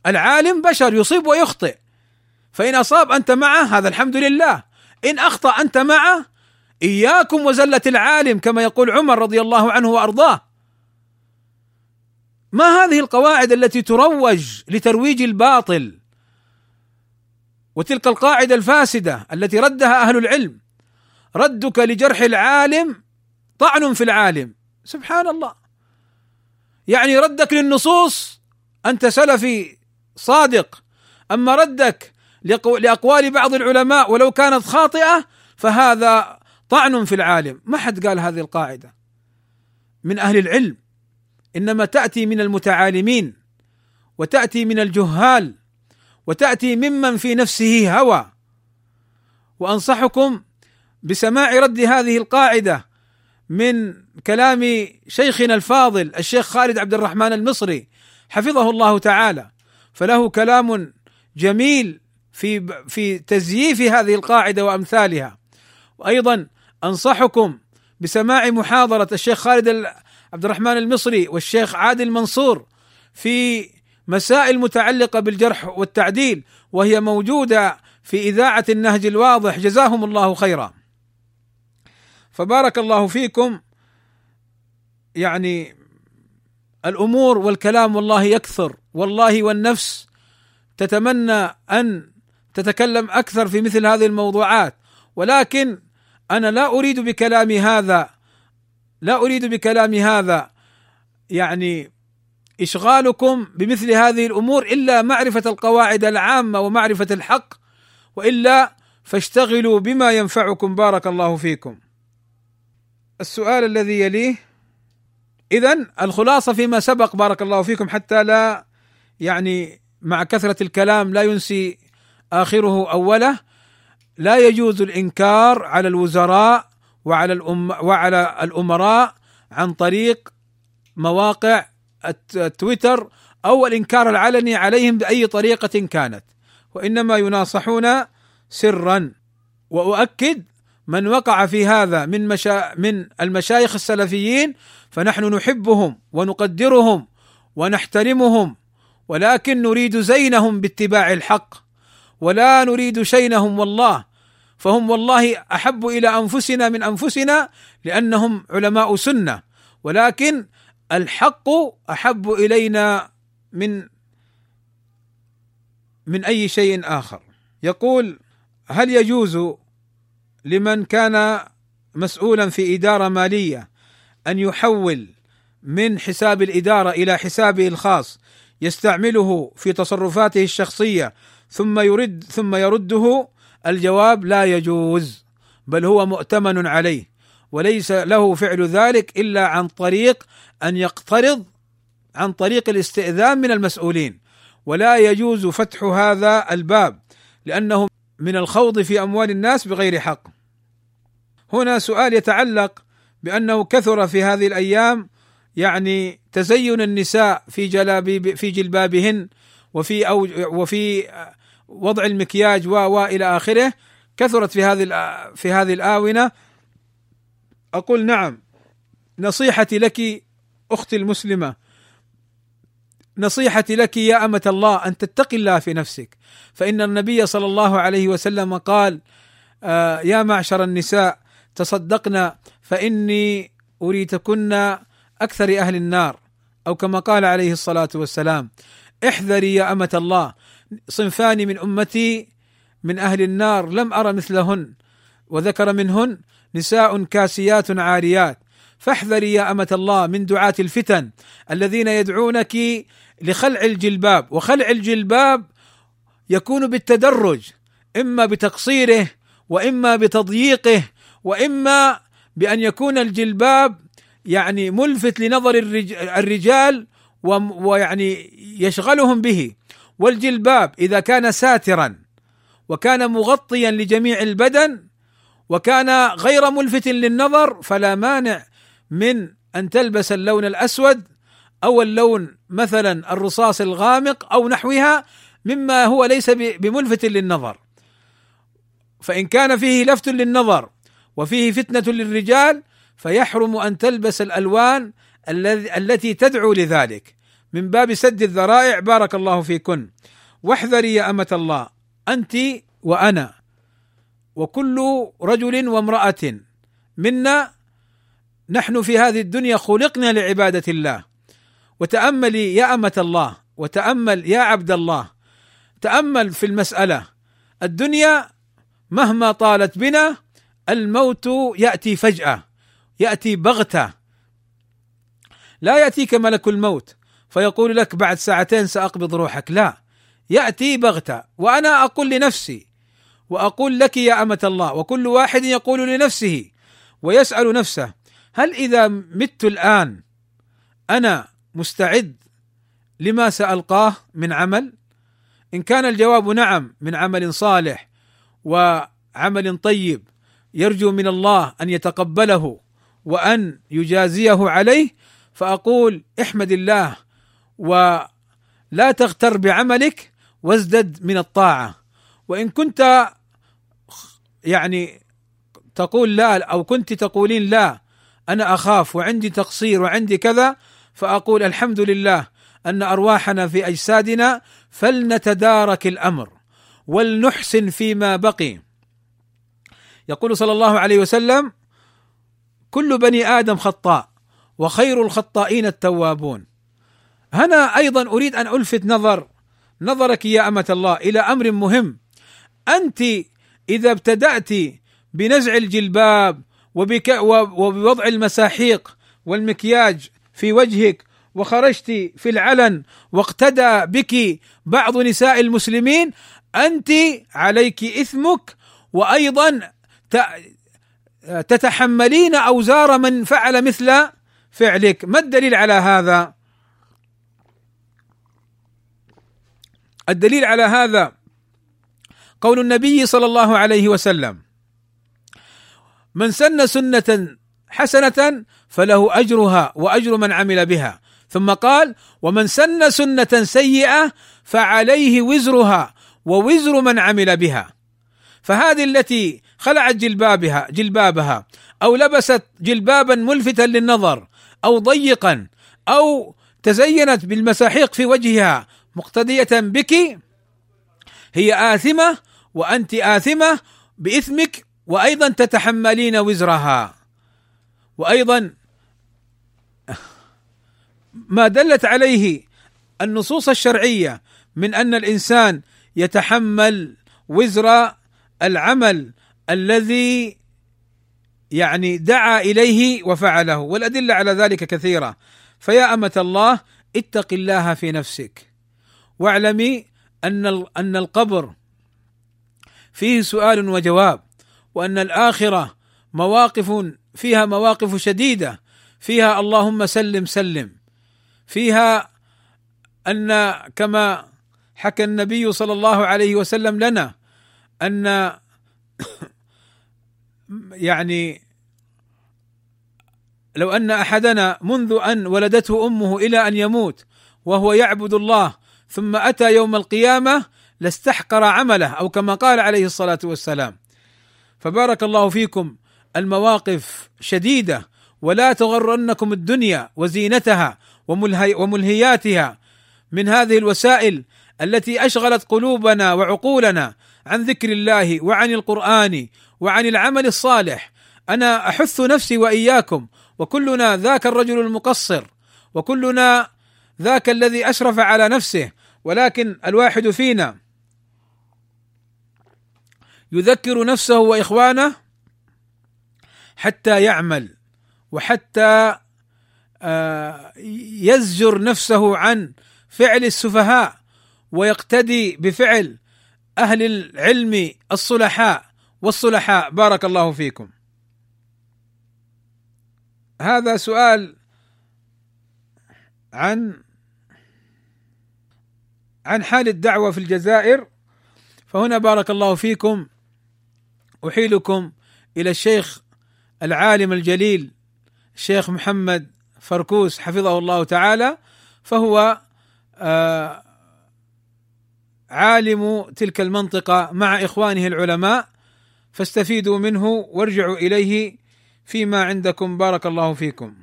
العالم بشر يصيب ويخطئ. فإن أصاب أنت معه هذا الحمد لله. إن أخطأ أنت معه إياكم وزلة العالم كما يقول عمر رضي الله عنه وأرضاه. ما هذه القواعد التي تروج لترويج الباطل؟ وتلك القاعدة الفاسدة التي ردها أهل العلم. ردك لجرح العالم طعن في العالم. سبحان الله. يعني ردك للنصوص أنت سلفي صادق. أما ردك لأقوال بعض العلماء ولو كانت خاطئة فهذا طعن في العالم. ما حد قال هذه القاعدة. من أهل العلم. إنما تأتي من المتعالمين وتأتي من الجهال وتأتي ممن في نفسه هوى. وأنصحكم بسماع رد هذه القاعدة من كلام شيخنا الفاضل الشيخ خالد عبد الرحمن المصري حفظه الله تعالى. فله كلام جميل في في تزييف هذه القاعدة وأمثالها. وأيضا أنصحكم بسماع محاضرة الشيخ خالد عبد الرحمن المصري والشيخ عادل منصور في مسائل متعلقة بالجرح والتعديل وهي موجودة في إذاعة النهج الواضح. جزاهم الله خيرا. فبارك الله فيكم. يعني الأمور والكلام والله يكثر والله والنفس تتمنى أن تتكلم أكثر في مثل هذه الموضوعات ولكن أنا لا أريد بكلامي هذا لا أريد بكلامي هذا يعني إشغالكم بمثل هذه الأمور إلا معرفة القواعد العامة ومعرفة الحق وإلا فاشتغلوا بما ينفعكم بارك الله فيكم. السؤال الذي يليه اذا الخلاصة فيما سبق بارك الله فيكم حتى لا يعني مع كثرة الكلام لا ينسي آخره أوله. لا يجوز الإنكار على الوزراء وعلى الأم وعلى الأمراء عن طريق مواقع التويتر أو الإنكار العلني عليهم بأي طريقة كانت. وإنما يناصحون سرا. وأؤكد من وقع في هذا من مشا من المشايخ السلفيين فنحن نحبهم ونقدرهم ونحترمهم ولكن نريد زينهم باتباع الحق. ولا نريد شينهم والله فهم والله أحب إلى أنفسنا من أنفسنا لأنهم علماء سنة. ولكن الحق أحب إلينا من من أي شيء آخر. يقول هل يجوز لمن كان مسؤولا في إدارة مالية أن يحول من حساب الإدارة إلى حسابه الخاص يستعمله في تصرفاته الشخصية ثم يرد ثم يرده الجواب لا يجوز بل هو مؤتمن عليه وليس له فعل ذلك إلا عن طريق أن يقترض عن طريق الاستئذان من المسؤولين ولا يجوز فتح هذا الباب لأنه من الخوض في أموال الناس بغير حق. هنا سؤال يتعلق بأنه كثر في هذه الأيام يعني تزين النساء في جلابيب في جلبابهن وفي أو وفي وضع المكياج و والى آخره. كثرت في هذه في هذه الآونة. أقول نعم نصيحتي لك أختي المسلمة نصيحتي لك يا أمة الله أن تتقي الله في نفسك. فإن النبي صلى الله عليه وسلم قال آه يا معشر النساء تصدقنا فإني أريتكن أكثر أهل النار. أو كما قال عليه الصلاة والسلام احذري يا أمة الله صنفان من أمتي من أهل النار لم ارى مثلهن وذكر منهن نساء كاسيات عاريات. فاحذري يا أمة الله من دعاة الفتن الذين يدعونك لخلع الجلباب. وخلع الجلباب يكون بالتدرج إما بتقصيره وإما بتضييقه وإما بأن يكون الجلباب يعني ملفت لنظر الرجال ويعني يشغلهم به. والجلباب إذا كان ساترا وكان مغطيا لجميع البدن وكان غير ملفت للنظر فلا مانع من أن تلبس اللون الأسود أو اللون مثلا الرصاص الغامق أو نحوها مما هو ليس بملفت للنظر. فإن كان فيه لفت للنظر وفيه فتنة للرجال فيحرم أن تلبس الألوان التي تدعو لذلك. من باب سد الذرائع بارك الله فيكن. واحذري يا أمة الله أنت وأنا وكل رجل وامرأة منا نحن في هذه الدنيا خلقنا لعبادة الله. وتأملي يا أمة الله وتأمل يا عبد الله. تأمل في المسألة. الدنيا مهما طالت بنا الموت يأتي فجأة يأتي بغتة. لا يأتيك ملك الموت فيقول لك بعد ساعتين سأقبض روحك. لا يأتي بغتة وأنا أقول لنفسي وأقول لك يا أمة الله وكل واحد يقول لنفسه ويسأل نفسه هل إذا مت الآن أنا مستعد لما سألقاه من عمل؟ إن كان الجواب نعم من عمل صالح وعمل طيب. يرجو من الله أن يتقبله وأن يجازيه عليه فأقول احمد الله ولا تغتر بعملك وازدد من الطاعة. وإن كنت يعني تقول لا أو كنت تقولين لا أنا أخاف وعندي تقصير وعندي كذا فأقول الحمد لله أن أرواحنا في أجسادنا فلنتدارك الأمر ولنحسن فيما بقي. يقول صلى الله عليه وسلم كل بني آدم خطاء وخير الخطائين التوابون. هنا أيضا أريد أن ألفت نظر نظرك يا أمة الله إلى أمر مهم. أنت إذا ابتدأت بنزع الجلباب وبك وبوضع المساحيق والمكياج في وجهك وخرجت في العلن واقتدى بك بعض نساء المسلمين أنت عليك إثمك وأيضا تتحملين أوزار من فعل مثل فعلك. ما الدليل على هذا؟ الدليل على هذا قول النبي صلى الله عليه وسلم من سن سنة حسنة فله أجرها وأجر من عمل بها. ثم قال ومن سن سنة سيئة فعليه وزرها ووزر من عمل بها. فهذه التي خلعت جلبابها جلبابها أو لبست جلبابا ملفتا للنظر أو ضيقا أو تزينت بالمساحيق في وجهها مقتدية بك هي آثمة وأنت آثمة بإثمك وأيضا تتحملين وزرها. وأيضا ما دلت عليه النصوص الشرعية من أن الإنسان يتحمل وزر العمل الذي يعني دعا إليه وفعله والأدلة على ذلك كثيرة. فيا أمة الله اتق الله في نفسك. واعلمي أن أن القبر فيه سؤال وجواب وأن الآخرة مواقف فيها مواقف شديدة. فيها اللهم سلم سلم. فيها أن كما حكى النبي صلى الله عليه وسلم لنا أن يعني لو أن أحدنا منذ أن ولدته أمه إلى أن يموت وهو يعبد الله ثم أتى يوم القيامة لاستحقر عمله أو كما قال عليه الصلاة والسلام. فبارك الله فيكم. المواقف شديدة. ولا تغرنكم الدنيا وزينتها وملهي وملهياتها من هذه الوسائل التي أشغلت قلوبنا وعقولنا عن ذكر الله وعن القرآن وعن العمل الصالح. أنا أحث نفسي وإياكم وكلنا ذاك الرجل المقصر وكلنا ذاك الذي أشرف على نفسه ولكن الواحد فينا يذكر نفسه وإخوانه حتى يعمل وحتى آه، يزجر نفسه عن فعل السفهاء ويقتدي بفعل أهل العلم الصلحاء. والصلحاء. بارك الله فيكم. هذا سؤال عن عن حال الدعوة في الجزائر. فهنا بارك الله فيكم. أحيلكم إلى الشيخ العالم الجليل الشيخ محمد فركوس حفظه الله تعالى. فهو آه عالم تلك المنطقة مع إخوانه العلماء. فاستفيدوا منه وارجعوا إليه فيما عندكم بارك الله فيكم.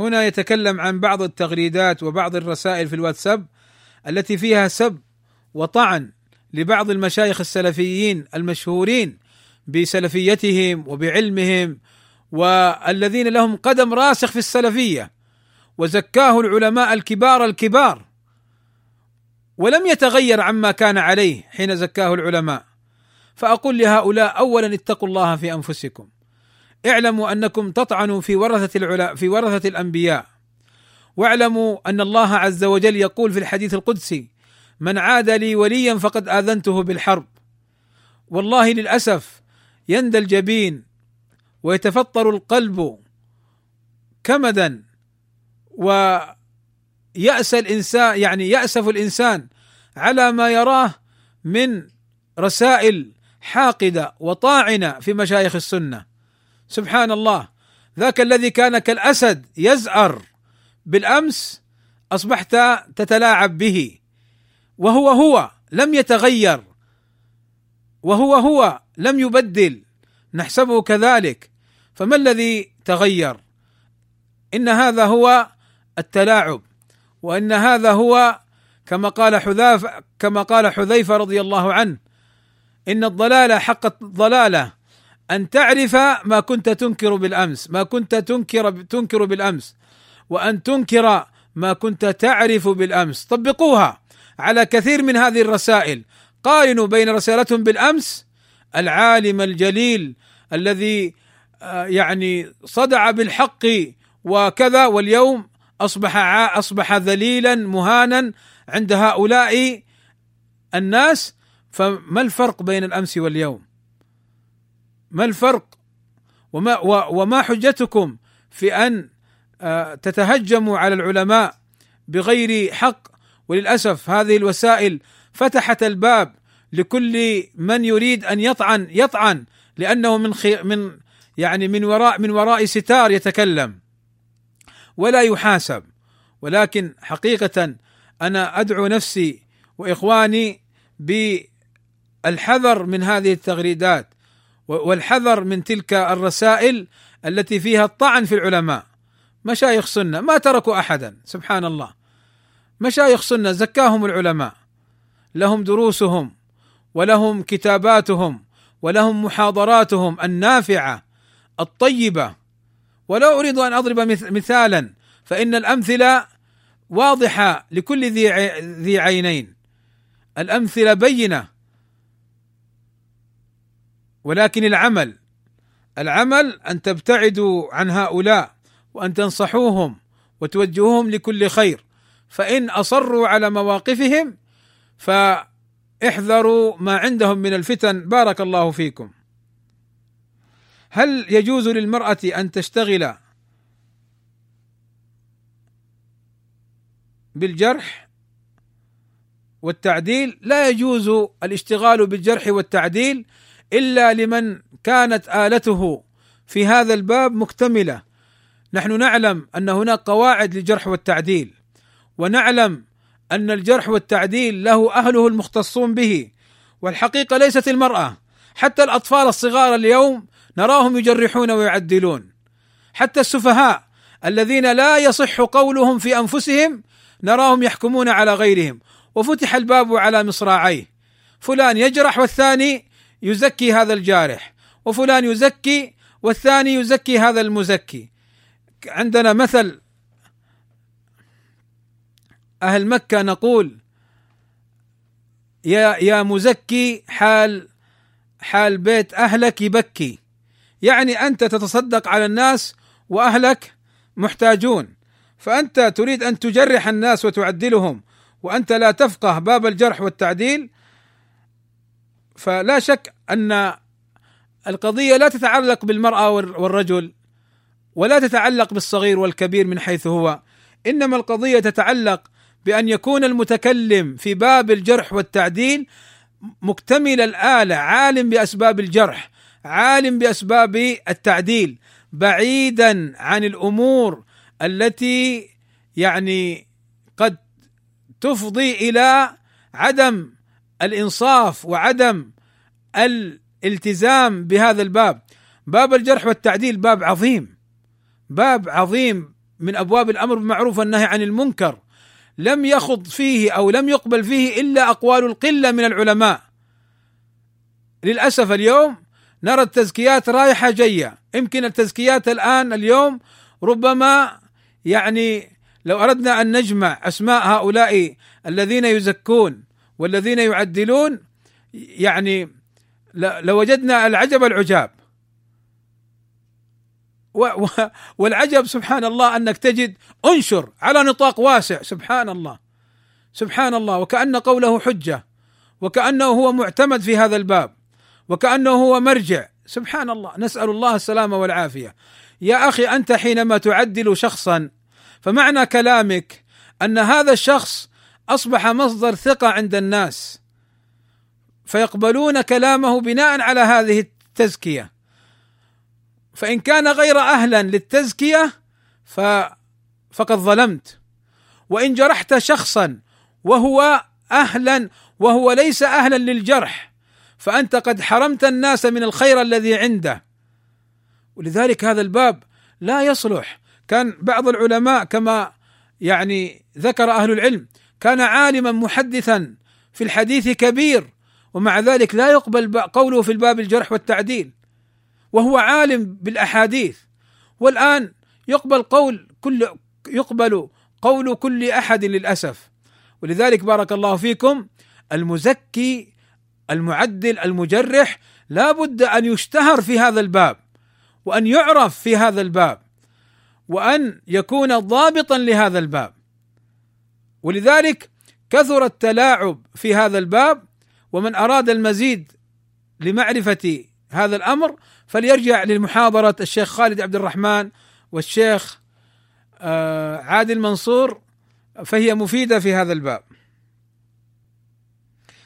هنا يتكلم عن بعض التغريدات وبعض الرسائل في الواتساب التي فيها سب وطعن لبعض المشايخ السلفيين المشهورين بسلفيتهم وبعلمهم والذين لهم قدم راسخ في السلفية وزكاه العلماء الكبار الكبار ولم يتغير عما كان عليه حين زكاه العلماء فأقول لهؤلاء اولا اتقوا الله في أنفسكم. اعلموا أنكم تطعنوا في ورثة العلا في ورثة الأنبياء. واعلموا أن الله عز وجل يقول في الحديث القدسي من عاد لي وليا فقد آذنته بالحرب. والله للأسف يندى الجبين ويتفطر القلب كمدا ويأس الإنسان يعني يأسف الإنسان على ما يراه من رسائل حاقدة وطاعنة في مشايخ السنة. سبحان الله ذاك الذي كان كالأسد يزأر. بالأمس أصبحت تتلاعب به. وهو هو لم يتغير. وهو هو لم يبدل. نحسبه كذلك. فما الذي تغير؟ إن هذا هو التلاعب. وإن هذا هو كما قال حذافه كما قال حذيفة رضي الله عنه. إن الضلاله حق الضلالة. أن تعرف ما كنت تنكر بالأمس ما كنت تنكر تنكر بالأمس. وأن تنكر ما كنت تعرف بالأمس. طبقوها على كثير من هذه الرسائل. قارنوا بين رسالتهم بالأمس العالم الجليل الذي آه، يعني صدع بالحق وكذا واليوم أصبح أصبح ذليلا مهانا عند هؤلاء الناس. فما الفرق بين الأمس واليوم؟ ما الفرق؟ وما وما حجتكم في أن آه، تتهجموا على العلماء بغير حق وللأسف هذه الوسائل فتحت الباب لكل من يريد أن يطعن يطعن لأنه من خي من يعني من وراء من وراء ستار يتكلم ولا يحاسب ولكن حقيقة أنا أدعو نفسي وإخواني بالحذر من هذه التغريدات والحذر من تلك الرسائل التي فيها الطعن في العلماء. مشايخ سنة ما تركوا أحدا سبحان الله. مشايخ سنة زكاهم العلماء. لهم دروسهم ولهم كتاباتهم ولهم محاضراتهم النافعة الطيبة. ولا أريد أن أضرب مثالا فإن الأمثلة واضحة لكل ذي ذي عينين. الأمثلة بينة ولكن العمل العمل أن تبتعدوا عن هؤلاء وأن تنصحوهم وتوجهوهم لكل خير فإن أصروا على مواقفهم فاحذروا ما عندهم من الفتن. بارك الله فيكم. هل يجوز للمرأة أن تشتغل بالجرح والتعديل؟ لا يجوز الاشتغال بالجرح والتعديل إلا لمن كانت آلته في هذا الباب مكتملة. نحن نعلم أن هناك قواعد للجرح والتعديل ونعلم أن الجرح والتعديل له أهله المختصون به والحقيقة ليست المرأة. حتى الأطفال الصغار اليوم نراهم يجرحون ويعدلون. حتى السفهاء الذين لا يصح قولهم في أنفسهم نراهم يحكمون على غيرهم. وفتح الباب على مصراعيه. فلان يجرح والثاني يزكي هذا الجارح وفلان يزكي والثاني يزكي هذا المزكي. عندنا مثل أهل مكة نقول يا يا مزكي حال حال بيت أهلك يبكي. يعني أنت تتصدق على الناس وأهلك محتاجون. فأنت تريد أن تجرح الناس وتعدلهم وأنت لا تفقه باب الجرح والتعديل فلا شك أن القضية لا تتعلق بالمرأة والرجل ولا تتعلق بالصغير والكبير من حيث هو. إنما القضية تتعلق بأن يكون المتكلم في باب الجرح والتعديل مكتمل الاله عالم بأسباب الجرح عالم بأسباب التعديل بعيدا عن الأمور التي يعني قد تفضي إلى عدم الإنصاف وعدم الالتزام بهذا الباب. باب الجرح والتعديل باب عظيم. باب عظيم من أبواب الأمر بالمعروف والنهي عن المنكر. لم يخض فيه أو لم يقبل فيه إلا أقوال القلة من العلماء. للأسف اليوم نرى التزكيات رايحة جاية. يمكن التزكيات الآن اليوم ربما يعني لو أردنا أن نجمع أسماء هؤلاء الذين يزكون والذين يعدلون يعني لوجدنا العجب العجاب. والعجب سبحان الله أنك تجد انشر على نطاق واسع سبحان الله سبحان الله وكأن قوله حجة وكأنه هو معتمد في هذا الباب وكأنه هو مرجع. سبحان الله نسأل الله السلامة والعافية. يا أخي أنت حينما تعدل شخصا فمعنى كلامك أن هذا الشخص أصبح مصدر ثقة عند الناس فيقبلون كلامه بناء على هذه التزكية. فإن كان غير أهلا للتزكية ف فقد ظلمت. وإن جرحت شخصا وهو أهلا وهو ليس أهلا للجرح فأنت قد حرمت الناس من الخير الذي عنده. ولذلك هذا الباب لا يصلح. كان بعض العلماء كما يعني ذكر أهل العلم كان عالما محدثا في الحديث كبير ومع ذلك لا يقبل قوله في الباب الجرح والتعديل وهو عالم بالأحاديث. والآن يقبل قول كل يقبل قول كل أحد للأسف. ولذلك بارك الله فيكم المزكي المعدل المجرح لا بد أن يشتهر في هذا الباب وأن يعرف في هذا الباب وأن يكون ضابطا لهذا الباب. ولذلك كثر التلاعب في هذا الباب ومن أراد المزيد لمعرفة هذا الأمر فليرجع للمحاضرة الشيخ خالد عبد الرحمن والشيخ آه، عادل منصور فهي مفيدة في هذا الباب.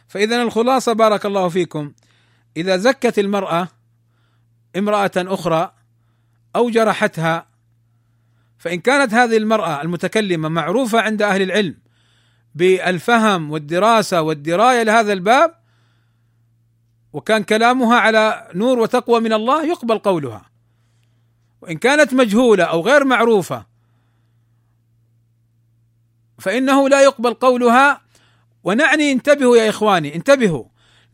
فإذا الخلاصة بارك الله فيكم إذا زكت المرأة امرأة أخرى أو جرحتها فإن كانت هذه المرأة المتكلمة معروفة عند أهل العلم بالفهم والدراسة والدراية لهذا الباب وكان كلامها على نور وتقوى من الله يقبل قولها. وإن كانت مجهولة أو غير معروفة فإنه لا يقبل قولها. ونعني انتبهوا يا إخواني انتبهوا.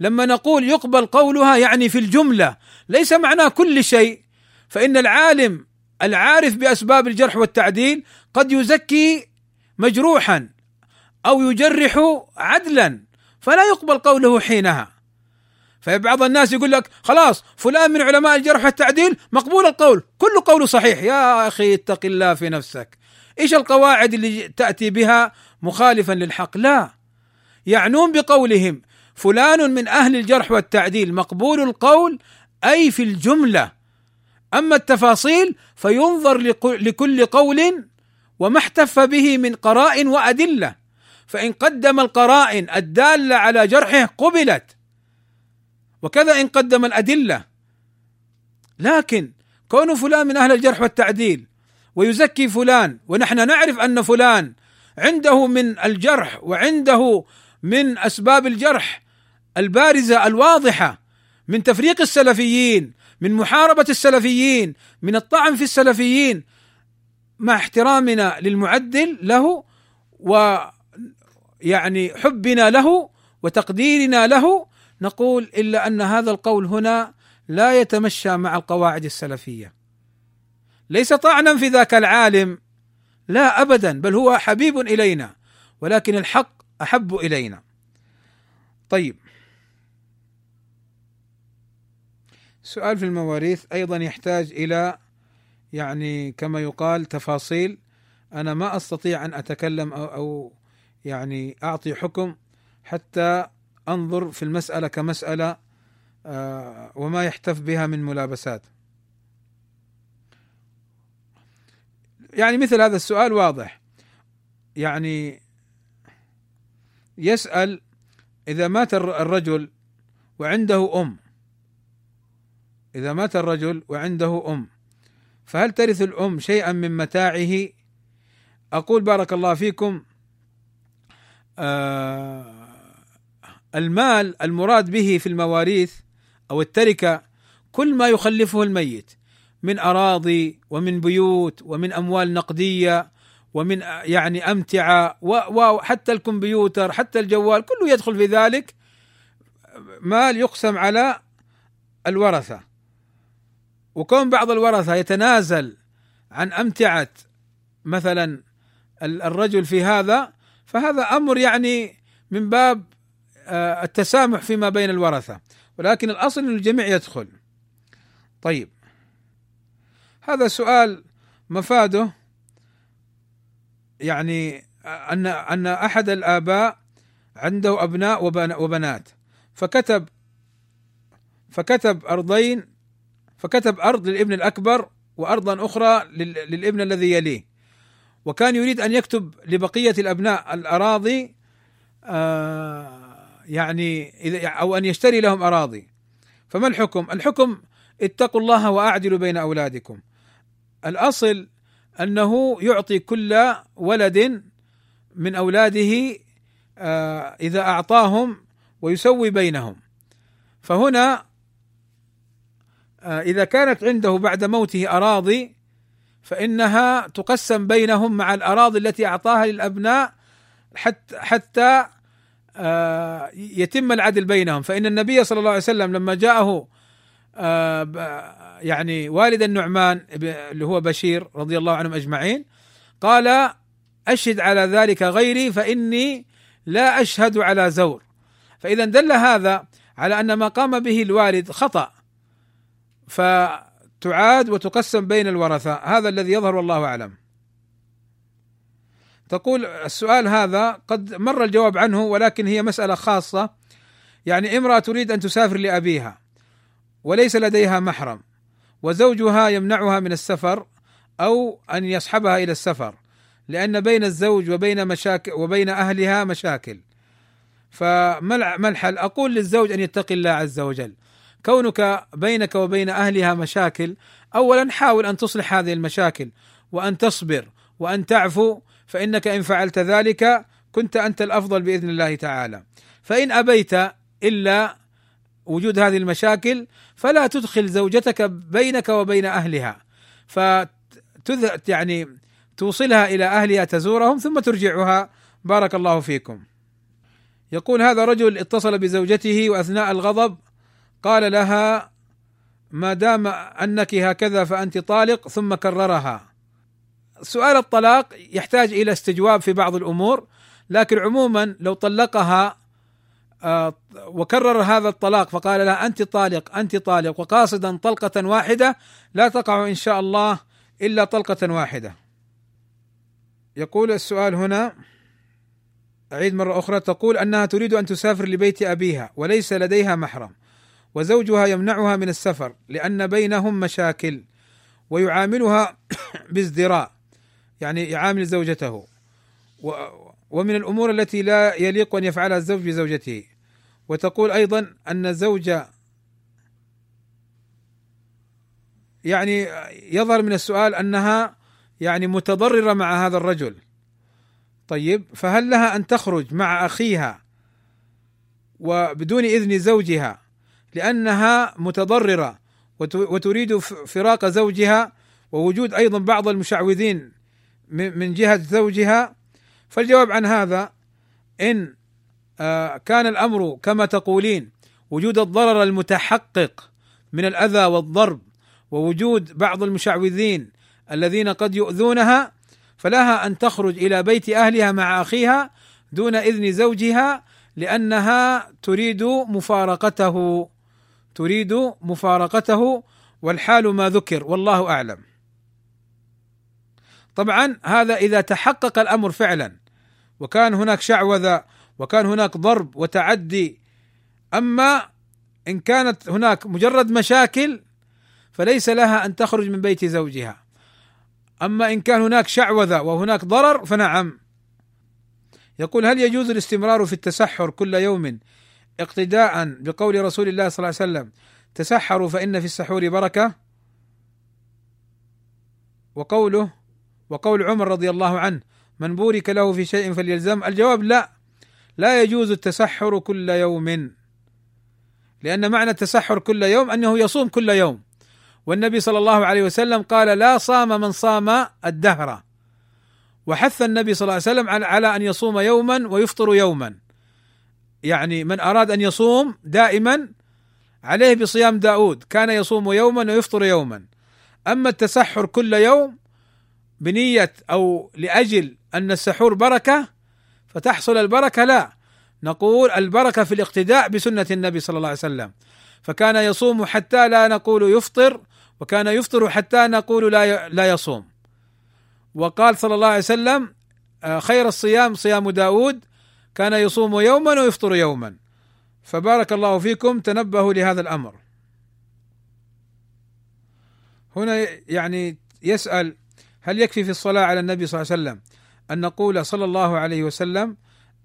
لما نقول يقبل قولها يعني في الجملة ليس معناه كل شيء. فإن العالم العارف بأسباب الجرح والتعديل قد يزكي مجروحا. أو يجرح عدلا فلا يقبل قوله حينها. فبعض الناس يقول لك خلاص فلان من علماء الجرح والتعديل مقبول القول كل قوله صحيح. يا أخي اتق الله في نفسك. إيش القواعد اللي تأتي بها مخالفا للحق؟ لا. يعنون بقولهم فلان من أهل الجرح والتعديل مقبول القول أي في الجملة. أما التفاصيل فينظر لكل قول وما احتف به من قرائن وأدلة. فإن قدم القرائن الدالة على جرحه قبلت. وكذا إن قدم الأدلة. لكن كون فلان من أهل الجرح والتعديل ويزكي فلان ونحن نعرف أن فلان عنده من الجرح وعنده من أسباب الجرح البارزة الواضحة من تفريق السلفيين من محاربة السلفيين من الطعن في السلفيين مع احترامنا للمعدل له ويعني حبنا له وتقديرنا له نقول إلا أن هذا القول هنا لا يتمشى مع القواعد السلفية. ليس طعنا في ذاك العالم لا ابدا بل هو حبيب إلينا ولكن الحق أحب إلينا. طيب. سؤال في المواريث أيضا يحتاج إلى يعني كما يقال تفاصيل. أنا ما أستطيع أن أتكلم أو, أو يعني أعطي حكم حتى أنظر في المسألة كمسألة آه، وما يحتف بها من ملابسات يعني مثل هذا السؤال واضح يعني يسأل إذا مات الرجل وعنده أم إذا مات الرجل وعنده أم فهل ترث الأم شيئا من متاعه؟ أقول بارك الله فيكم المال المراد به في المواريث أو التركة كل ما يخلفه الميت من أراضي ومن بيوت ومن أموال نقدية ومن يعني أمتعة وحتى الكمبيوتر حتى الجوال كله يدخل في ذلك مال يقسم على الورثة. وكون بعض الورثة يتنازل عن أمتعة مثلا الرجل في هذا فهذا أمر يعني من باب آه، التسامح فيما بين الورثة. ولكن الأصل أن الجميع يدخل. طيب. هذا سؤال مفاده. يعني أن أن أحد الآباء عنده أبناء وبنات. فكتب فكتب أرضين فكتب أرض للابن الأكبر وارضا أخرى للابن الذي يليه. وكان يريد أن يكتب لبقية الأبناء الأراضي آه يعني اذا أو أن يشتري لهم أراضي. فما الحكم؟ الحكم اتقوا الله وأعدلوا بين أولادكم. الأصل أنه يعطي كل ولد من أولاده آه، إذا أعطاهم ويسوي بينهم. فهنا آه، إذا كانت عنده بعد موته أراضي فإنها تقسم بينهم مع الأراضي التي أعطاها للأبناء حتى حتى آه، يتم العدل بينهم. فإن النبي صلى الله عليه وسلم لما جاءه يعني والد النعمان اللي هو بشير رضي الله عنهم أجمعين قال أشهد على ذلك غيري فإني لا أشهد على زور. فإذا دل هذا على أن ما قام به الوالد خطأ. فتعاد وتقسم بين الورثه هذا الذي يظهر والله أعلم. تقول السؤال هذا قد مر الجواب عنه ولكن هي مسألة خاصة. يعني امرأة تريد أن تسافر لأبيها وليس لديها محرم وزوجها يمنعها من السفر أو أن يصحبها إلى السفر لأن بين الزوج وبين مشاكل وبين أهلها مشاكل. فما الحل؟ أقول للزوج أن يتقي الله عز وجل. كونك بينك وبين أهلها مشاكل اولا حاول أن تصلح هذه المشاكل وأن تصبر وأن تعفو فإنك إن فعلت ذلك كنت أنت الأفضل بإذن الله تعالى. فإن أبيت إلا وجود هذه المشاكل فلا تدخل زوجتك بينك وبين أهلها. فتذ يعني توصلها إلى أهلها تزورهم ثم ترجعها. بارك الله فيكم. يقول هذا رجل اتصل بزوجته وأثناء الغضب قال لها ما دام أنك هكذا فأنت طالق ثم كررها. سؤال الطلاق يحتاج إلى استجواب في بعض الأمور لكن عموما لو طلقها آه، وكرر هذا الطلاق فقال لها أنت طالق أنت طالق وقاصدا طلقة واحدة لا تقع إن شاء الله إلا طلقة واحدة. يقول السؤال هنا اعيد مرة أخرى تقول أنها تريد أن تسافر لبيت أبيها وليس لديها محرم وزوجها يمنعها من السفر لأن بينهم مشاكل ويعاملها بازدراء يعني يعامل زوجته. ومن الأمور التي لا يليق أن يفعلها الزوج بزوجته. وتقول أيضا أن الزوج يعني يظهر من السؤال أنها يعني متضررة مع هذا الرجل. طيب فهل لها أن تخرج مع أخيها وبدون إذن زوجها لأنها متضررة وتريد فراق زوجها ووجود أيضا بعض المشعوذين من جهة زوجها. فالجواب عن هذا إن آه، كان الأمر كما تقولين وجود الضرر المتحقق من الأذى والضرب ووجود بعض المشعوذين الذين قد يؤذونها فلها أن تخرج إلى بيت أهلها مع أخيها دون إذن زوجها لأنها تريد مفارقته. تريد مفارقته والحال ما ذكر والله أعلم. طبعا هذا إذا تحقق الأمر فعلا وكان هناك شعوذة وكان هناك ضرب وتعدي أما إن كانت هناك مجرد مشاكل فليس لها أن تخرج من بيت زوجها. أما إن كان هناك شعوذة وهناك ضرر فنعم. يقول هل يجوز الاستمرار في التسحر كل يوم؟ اقتداء بقول رسول الله صلى الله عليه وسلم تسحروا فإن في السحور بركة. وقوله وقول عمر رضي الله عنه من بورك له في شيء فليلزم. الجواب لا لا يجوز التسحر كل يوم. لأن معنى التسحر كل يوم أنه يصوم كل يوم. والنبي صلى الله عليه وسلم قال لا صام من صام الدهر. وحث النبي صلى الله عليه وسلم على أن يصوم يوما ويفطر يوما. يعني من أراد أن يصوم دائما عليه بصيام داود. كان يصوم يوما ويفطر يوما. أما التسحر كل يوم بنية أو لأجل أن السحور بركة فتحصل البركة لا. نقول البركة في الاقتداء بسنة النبي صلى الله عليه وسلم. فكان يصوم حتى لا نقول يفطر وكان يفطر حتى نقول لا لا يصوم. وقال صلى الله عليه وسلم آه، خير الصيام صيام داود كان يصوم يوما ويفطر يوما. فبارك الله فيكم تنبهوا لهذا الأمر. هنا يعني يسأل هل يكفي في الصلاة على النبي صلى الله عليه وسلم أن نقول صلى الله عليه وسلم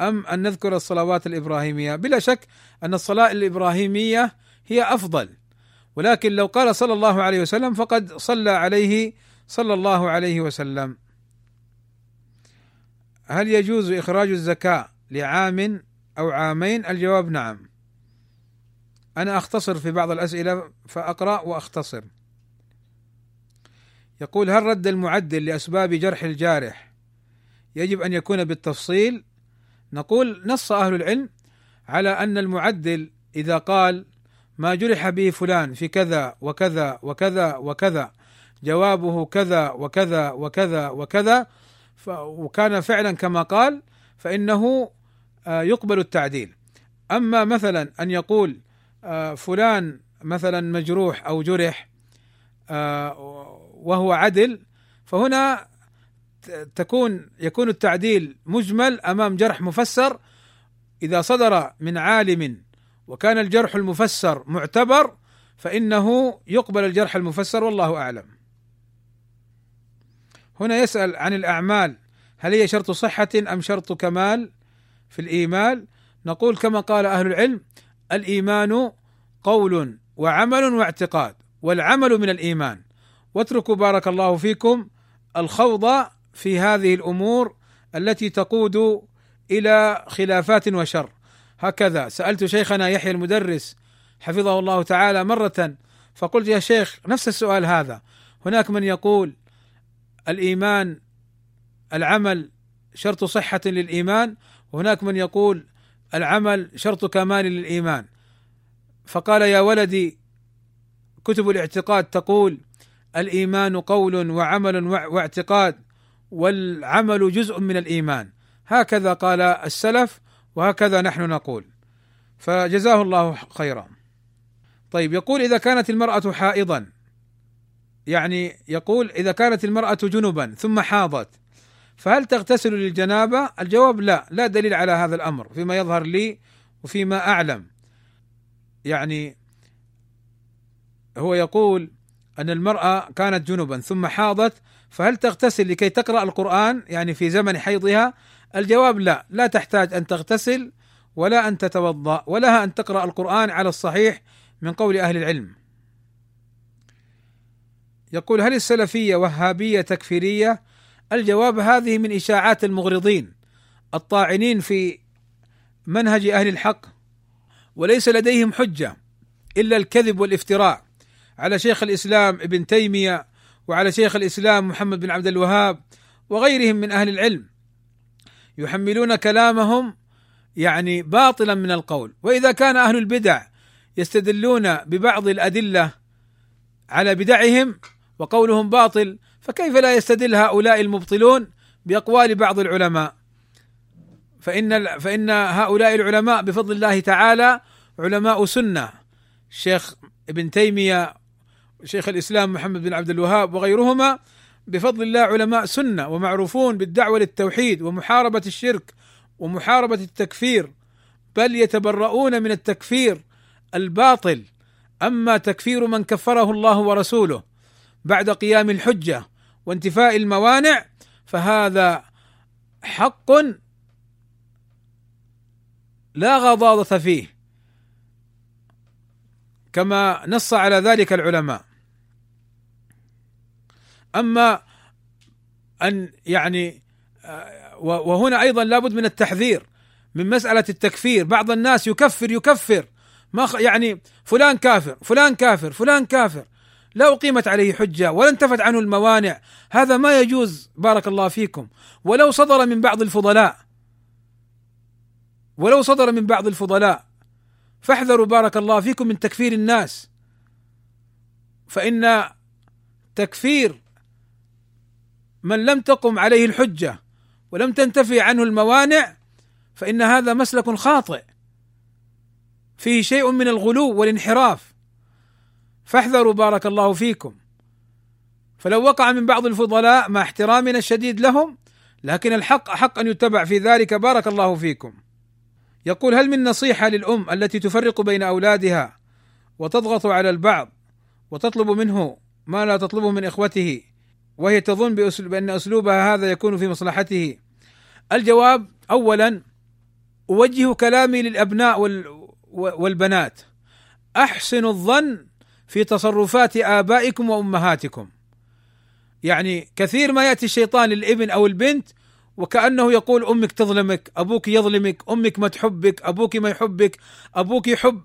أم أن نذكر الصلوات الإبراهيمية؟ بلا شك أن الصلاة الإبراهيمية هي أفضل. ولكن لو قال صلى الله عليه وسلم فقد صلى عليه صلى الله عليه وسلم. هل يجوز إخراج الزكاة لعام أو عامين؟ الجواب نعم. أنا أختصر في بعض الأسئلة فأقرأ وأختصر. يقول هل رد المعدل لأسباب جرح الجارح يجب أن يكون بالتفصيل؟ نقول نص أهل العلم على أن المعدل إذا قال ما جرح به فلان في كذا وكذا وكذا وكذا جوابه كذا وكذا وكذا وكذا وكان فعلا كما قال فإنه يقبل التعديل. أما مثلا أن يقول آه، فلان مثلا مجروح أو جرح آه، وهو عدل فهنا تكون يكون التعديل مجمل أمام جرح مفسر. إذا صدر من عالم وكان الجرح المفسر معتبر فإنه يقبل الجرح المفسر والله أعلم. هنا يسأل عن الأعمال هل هي شرط صحة أم شرط كمال؟ في الإيمان؟ نقول كما قال أهل العلم الإيمان قول وعمل واعتقاد والعمل من الإيمان. واتركوا بارك الله فيكم الخوض في هذه الأمور التي تقود إلى خلافات وشر. هكذا سألت شيخنا يحيى المدرس حفظه الله تعالى مرة فقلت يا شيخ نفس السؤال هذا. هناك من يقول الإيمان العمل شرط صحة للإيمان. وهناك من يقول العمل شرط كمال للإيمان. فقال يا ولدي كتب الاعتقاد تقول الإيمان قول وعمل واعتقاد والعمل جزء من الإيمان. هكذا قال السلف وهكذا نحن نقول. فجزاه الله خيرا. طيب يقول إذا كانت المرأة حائضا يعني يقول إذا كانت المرأة جنبا ثم حاضت فهل تغتسل للجنابة؟ الجواب لا، لا دليل على هذا الأمر فيما يظهر لي وفيما أعلم. يعني هو يقول أن المرأة كانت جنبا ثم حاضت فهل تغتسل لكي تقرأ القرآن يعني في زمن حيضها؟ الجواب لا، لا تحتاج أن تغتسل ولا أن تتوضأ ولها أن تقرأ القرآن على الصحيح من قول أهل العلم. يقول هل السلفية وهابية تكفيرية؟ الجواب هذه من إشاعات المغرضين الطاعنين في منهج أهل الحق وليس لديهم حجة إلا الكذب والافتراء على شيخ الإسلام ابن تيمية وعلى شيخ الإسلام محمد بن عبد الوهاب وغيرهم من أهل العلم. يحملون كلامهم يعني باطلا من القول. وإذا كان أهل البدع يستدلون ببعض الأدلة على بدعهم وقولهم باطل فكيف لا يستدل هؤلاء المبطلون بأقوال بعض العلماء؟ فإن فإن هؤلاء العلماء بفضل الله تعالى علماء سنة الشيخ ابن تيمية شيخ الإسلام محمد بن عبد الوهاب وغيرهما بفضل الله علماء سنة ومعروفون بالدعوة للتوحيد ومحاربة الشرك ومحاربة التكفير بل يتبرؤون من التكفير الباطل. أما تكفير من كفره الله ورسوله بعد قيام الحجة وانتفاء الموانع فهذا حق لا غضاضة فيه. كما نص على ذلك العلماء. أما أن يعني وهنا أيضا لابد من التحذير من مسألة التكفير. بعض الناس يكفر يكفر. ما يعني فلان كافر فلان كافر فلان كافر. لا أقيمت عليه حجة ولا انتفت عنه الموانع. هذا ما يجوز بارك الله فيكم. ولو صدر من بعض الفضلاء ولو صدر من بعض الفضلاء فاحذروا بارك الله فيكم من تكفير الناس. فإن تكفير من لم تقم عليه الحجة ولم تنتفي عنه الموانع فإن هذا مسلك خاطئ. فيه شيء من الغلو والانحراف. فاحذروا بارك الله فيكم. فلو وقع من بعض الفضلاء مع احترامنا الشديد لهم لكن الحق احق أن يتبع في ذلك بارك الله فيكم. يقول هل من نصيحة للأم التي تفرق بين أولادها وتضغط على البعض وتطلب منه ما لا تطلبه من إخوته وهي تظن بأن أسلوبها هذا يكون في مصلحته؟ الجواب اولا أوجه كلامي للأبناء والبنات. احسنوا الظن في تصرفات آبائكم وأمهاتكم يعني كثير ما يأتي الشيطان للإبن أو البنت وكأنه يقول أمك تظلمك، أبوك يظلمك، أمك ما تحبك، أبوك ما يحبك، أبوك يحب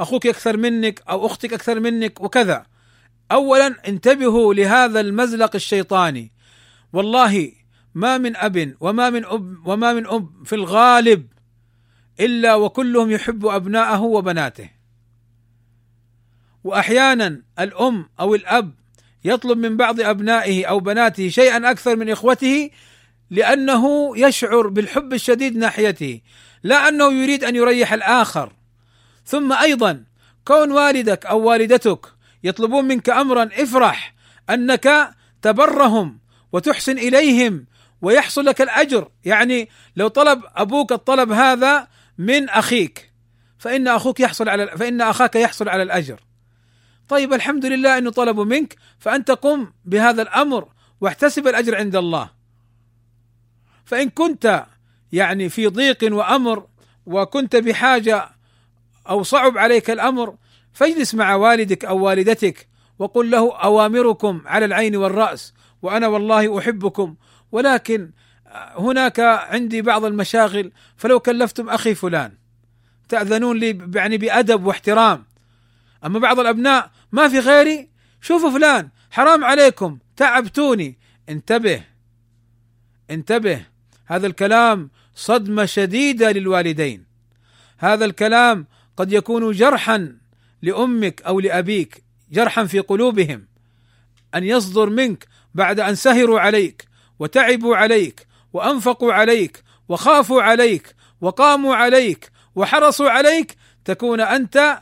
أخوك أكثر منك أو أختك أكثر منك وكذا. اولا انتبهوا لهذا المزلق الشيطاني. والله ما من أب وما من أب وما من أب في الغالب إلا وكلهم يحب أبناءه وبناته. وأحيانا الأم أو الأب يطلب من بعض أبنائه أو بناته شيئا أكثر من إخوته لأنه يشعر بالحب الشديد ناحيته لا أنه يريد أن يريح الآخر. ثم أيضا كون والدك أو والدتك يطلبون منك امرا افرح أنك تبرهم وتحسن إليهم ويحصل لك الأجر. يعني لو طلب أبوك الطلب هذا من أخيك فإن أخوك يحصل على فإن أخاك يحصل على الأجر. طيب الحمد لله إنه طلبوا منك فأنت قم بهذا الأمر واحتسب الأجر عند الله. فإن كنت يعني في ضيق وأمر وكنت بحاجة أو صعب عليك الأمر فاجلس مع والدك أو والدتك وقل له أوامركم على العين والرأس وأنا والله أحبكم. ولكن هناك عندي بعض المشاغل فلو كلفتم أخي فلان تأذنون لي يعني بأدب واحترام. أما بعض الأبناء ما في غيري؟ شوفوا فلان حرام عليكم تعبتوني. انتبه انتبه. هذا الكلام صدمة شديدة للوالدين. هذا الكلام قد يكون جرحا لأمك أو لأبيك جرحا في قلوبهم. أن يصدر منك بعد أن سهروا عليك وتعبوا عليك وأنفقوا عليك وخافوا عليك وقاموا عليك وحرصوا عليك تكون أنت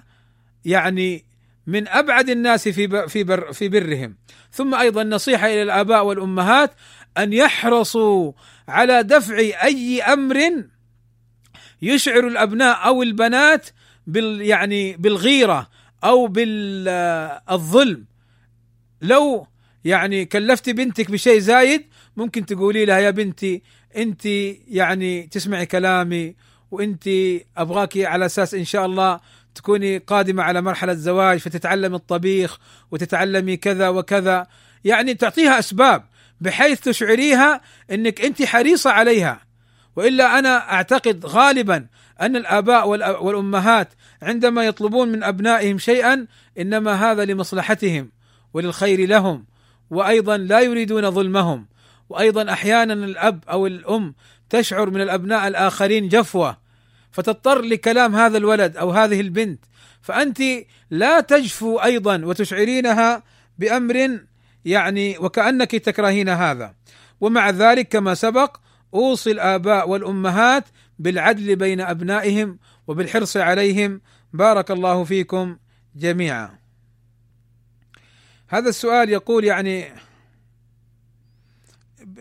يعني من أبعد الناس في في بر في برهم. ثم أيضا نصيحة إلى الآباء والأمهات أن يحرصوا على دفع أي أمر يشعر الأبناء أو البنات بال يعني بالغيرة أو بالظلم. لو يعني كلفت بنتك بشيء زايد ممكن تقولي لها يا بنتي أنت يعني تسمعي كلامي وأنت أبغاكي على أساس إن شاء الله تكوني قادمة على مرحلة زواج فتتعلمي الطبيخ وتتعلمي كذا وكذا. يعني تعطيها أسباب بحيث تشعريها إنك أنت حريصة عليها. وإلا أنا أعتقد غالبا أن الآباء والأمهات عندما يطلبون من أبنائهم شيئا إنما هذا لمصلحتهم وللخير لهم. وأيضا لا يريدون ظلمهم. وأيضا أحيانا الأب أو الأم تشعر من الأبناء الآخرين جفوة. فتضطر لكلام هذا الولد أو هذه البنت. فأنت لا تجفو أيضا وتشعرينها بأمر يعني وكأنك تكرهين هذا. ومع ذلك كما سبق أوصي الآباء والأمهات بالعدل بين أبنائهم وبالحرص عليهم. بارك الله فيكم جميعا. هذا السؤال يقول يعني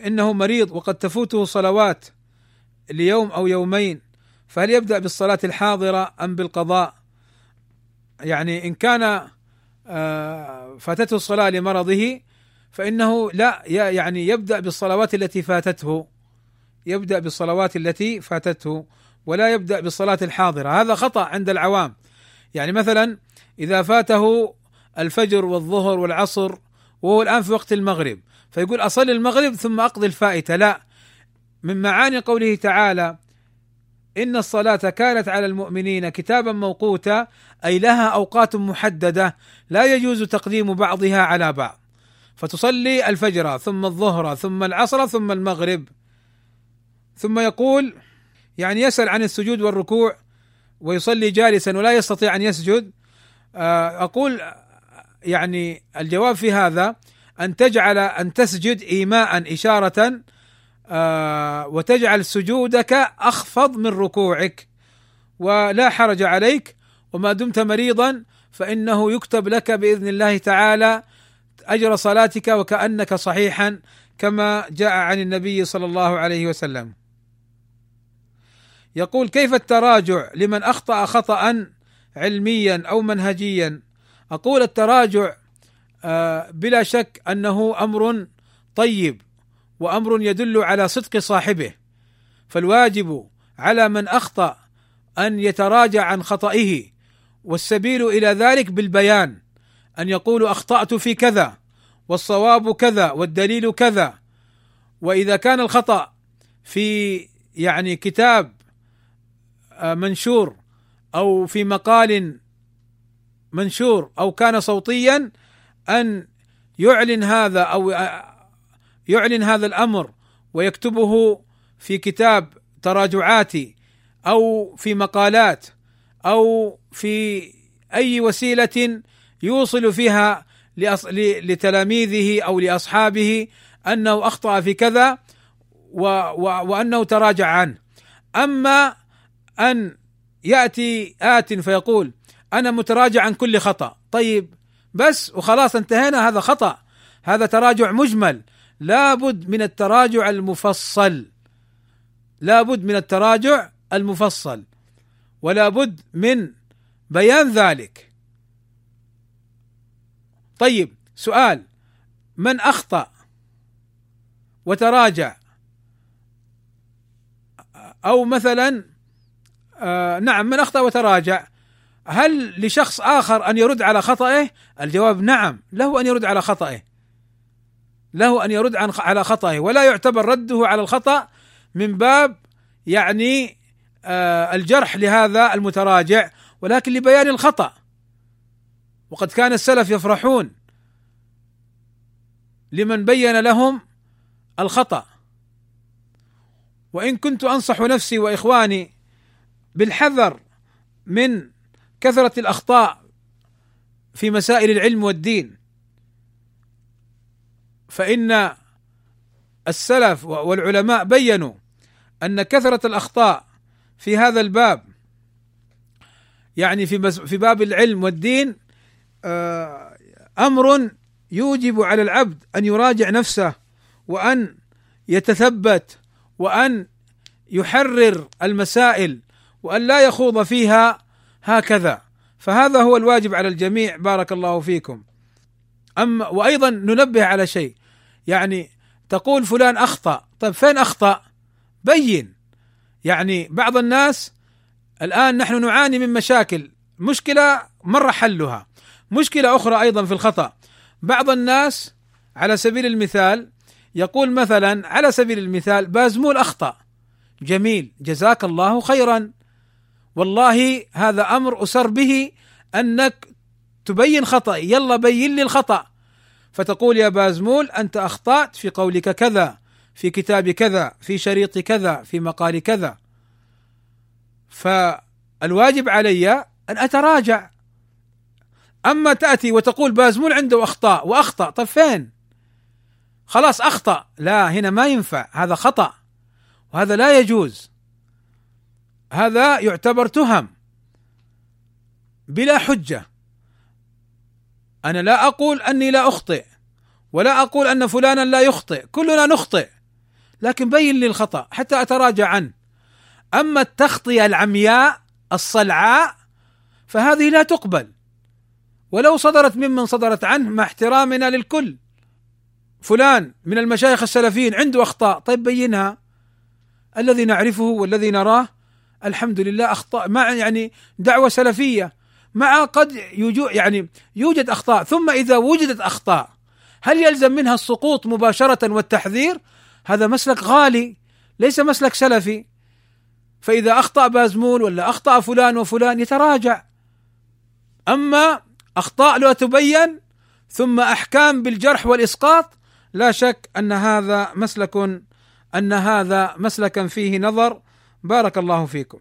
إنه مريض وقد تفوته صلوات ليوم أو يومين. فهل يبدأ بالصلاة الحاضرة أم بالقضاء؟ يعني إن كان آه، فاتته الصلاة لمرضه فإنه لا يعني يبدأ بالصلوات التي فاتته يبدأ بالصلوات التي فاتته ولا يبدأ بالصلاة الحاضرة. هذا خطأ عند العوام. يعني مثلا إذا فاته الفجر والظهر والعصر وهو الآن في وقت المغرب فيقول أصلي المغرب ثم أقضي الفائتة. لا من معاني قوله تعالى إن الصلاة كانت على المؤمنين كتابا موقوتا أي لها أوقات محددة لا يجوز تقديم بعضها على بعض. فتصلي الفجر ثم الظهر ثم العصر ثم المغرب. ثم يقول يعني يسأل عن السجود والركوع ويصلي جالسا ولا يستطيع أن يسجد. آه، أقول يعني الجواب في هذا أن تجعل أن تسجد ايماء اشاره آه، وتجعل سجودك أخفض من ركوعك ولا حرج عليك وما دمت مريضا فإنه يكتب لك بإذن الله تعالى أجر صلاتك وكأنك صحيحا كما جاء عن النبي صلى الله عليه وسلم. يقول كيف التراجع لمن أخطأ خطا علميا أو منهجيا؟ أقول التراجع آه، بلا شك أنه أمر طيب وأمر يدل على صدق صاحبه. فالواجب على من أخطأ أن يتراجع عن خطئه والسبيل إلى ذلك بالبيان أن يقول أخطأت في كذا والصواب كذا والدليل كذا. وإذا كان الخطأ في يعني كتاب آه، منشور أو في مقال منشور أو كان صوتيا أن يعلن هذا أو يعلن هذا الأمر ويكتبه في كتاب تراجعاتي أو في مقالات أو في أي وسيلة يوصل فيها لتلاميذه أو لأصحابه أنه أخطأ في كذا و و وأنه تراجع عنه. أما أن يأتي آت فيقول أنا متراجع عن كل خطأ. طيب بس وخلاص انتهينا هذا خطأ. هذا تراجع مجمل. لابد من التراجع المفصل. لابد من التراجع المفصل. ولا بد من بيان ذلك. طيب سؤال. من أخطأ وتراجع؟ أو مثلا آه نعم من أخطأ وتراجع. هل لشخص آخر أن يرد على خطئه؟ الجواب نعم له أن يرد على خطئه له أن يرد عن على خطئه ولا يعتبر رده على الخطأ من باب يعني آه الجرح لهذا المتراجع ولكن لبيان الخطأ. وقد كان السلف يفرحون لمن بين لهم الخطأ. وإن كنت أنصح نفسي وإخواني بالحذر من كثرة الأخطاء في مسائل العلم والدين فإن السلف والعلماء بينوا أن كثرة الأخطاء في هذا الباب يعني في في باب العلم والدين آه، أمر يوجب على العبد أن يراجع نفسه وأن يتثبت وأن يحرر المسائل وأن لا يخوض فيها هكذا. فهذا هو الواجب على الجميع. بارك الله فيكم. اما وأيضا ننبه على شيء. يعني تقول فلان أخطأ. طيب فين أخطأ؟ بين. يعني بعض الناس الآن نحن نعاني من مشاكل. مشكلة مر حلها. مشكلة أخرى أيضا في الخطأ. بعض الناس على سبيل المثال يقول مثلا على سبيل المثال بازمول أخطأ. جميل. جزاك الله خيرا. والله هذا أمر أسر به أنك تبين خطأ يلا بين لي الخطأ. فتقول يا بازمول أنت أخطأت في قولك كذا في كتاب كذا في شريط كذا في مقال كذا. فالواجب علي أن أتراجع. أما تأتي وتقول بازمول عنده أخطاء وأخطأ طيب فين؟ خلاص أخطأ. لا هنا ما ينفع. هذا خطأ. وهذا لا يجوز. هذا يعتبر تهم. بلا حجة. أنا لا أقول أني لا أخطئ ولا أقول أن فلانا لا يخطئ كلنا نخطئ. لكن بين لي الخطأ حتى أتراجع عنه. أما التخطية العمياء الصلعاء فهذه لا تقبل. ولو صدرت ممن صدرت عنه مع احترامنا للكل. فلان من المشايخ السلفيين عنده أخطاء. طيب بينها. الذي نعرفه والذي نراه الحمد لله أخطاء. مع يعني دعوة سلفية. مع قد يعني يوجد أخطاء ثم إذا وجدت أخطاء هل يلزم منها السقوط مباشرة والتحذير؟ هذا مسلك غالي ليس مسلك سلفي فإذا أخطأ بازمول ولا أخطأ فلان وفلان يتراجع أما أخطاء لا تبين ثم أحكام بالجرح والإسقاط لا شك أن هذا مسلك أن هذا مسلكا فيه نظر بارك الله فيكم.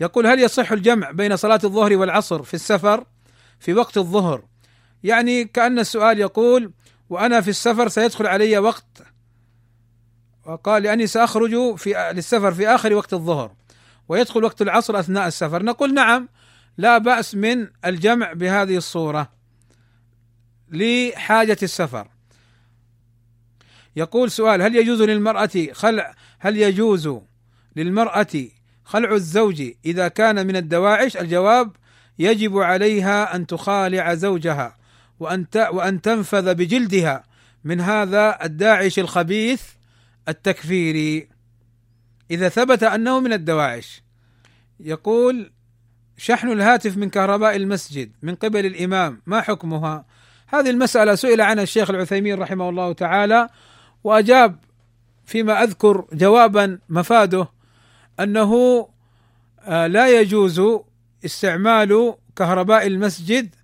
يقول هل يصح الجمع بين صلاة الظهر والعصر في السفر في وقت الظهر؟ يعني كأن السؤال يقول وأنا في السفر سيدخل علي وقت. وقال لأني سأخرج في للسفر في آخر وقت الظهر ويدخل وقت العصر أثناء السفر. نقول نعم لا بأس من الجمع بهذه الصورة لحاجة السفر. يقول سؤال هل يجوز للمرأة خلع هل يجوز للمرأة خلع الزوج. إذا كان من الدواعش الجواب يجب عليها أن تخالع زوجها وأن وأن تنفذ بجلدها. من هذا الداعش الخبيث التكفيري. إذا ثبت أنه من الدواعش يقول شحن الهاتف من كهرباء المسجد من قبل الإمام ما حكمها؟ هذه المسألة سئل عنها الشيخ العثيمين رحمه الله تعالى وأجاب فيما أذكر جوابا مفاده أنه آه، لا يجوز استعمال كهرباء المسجد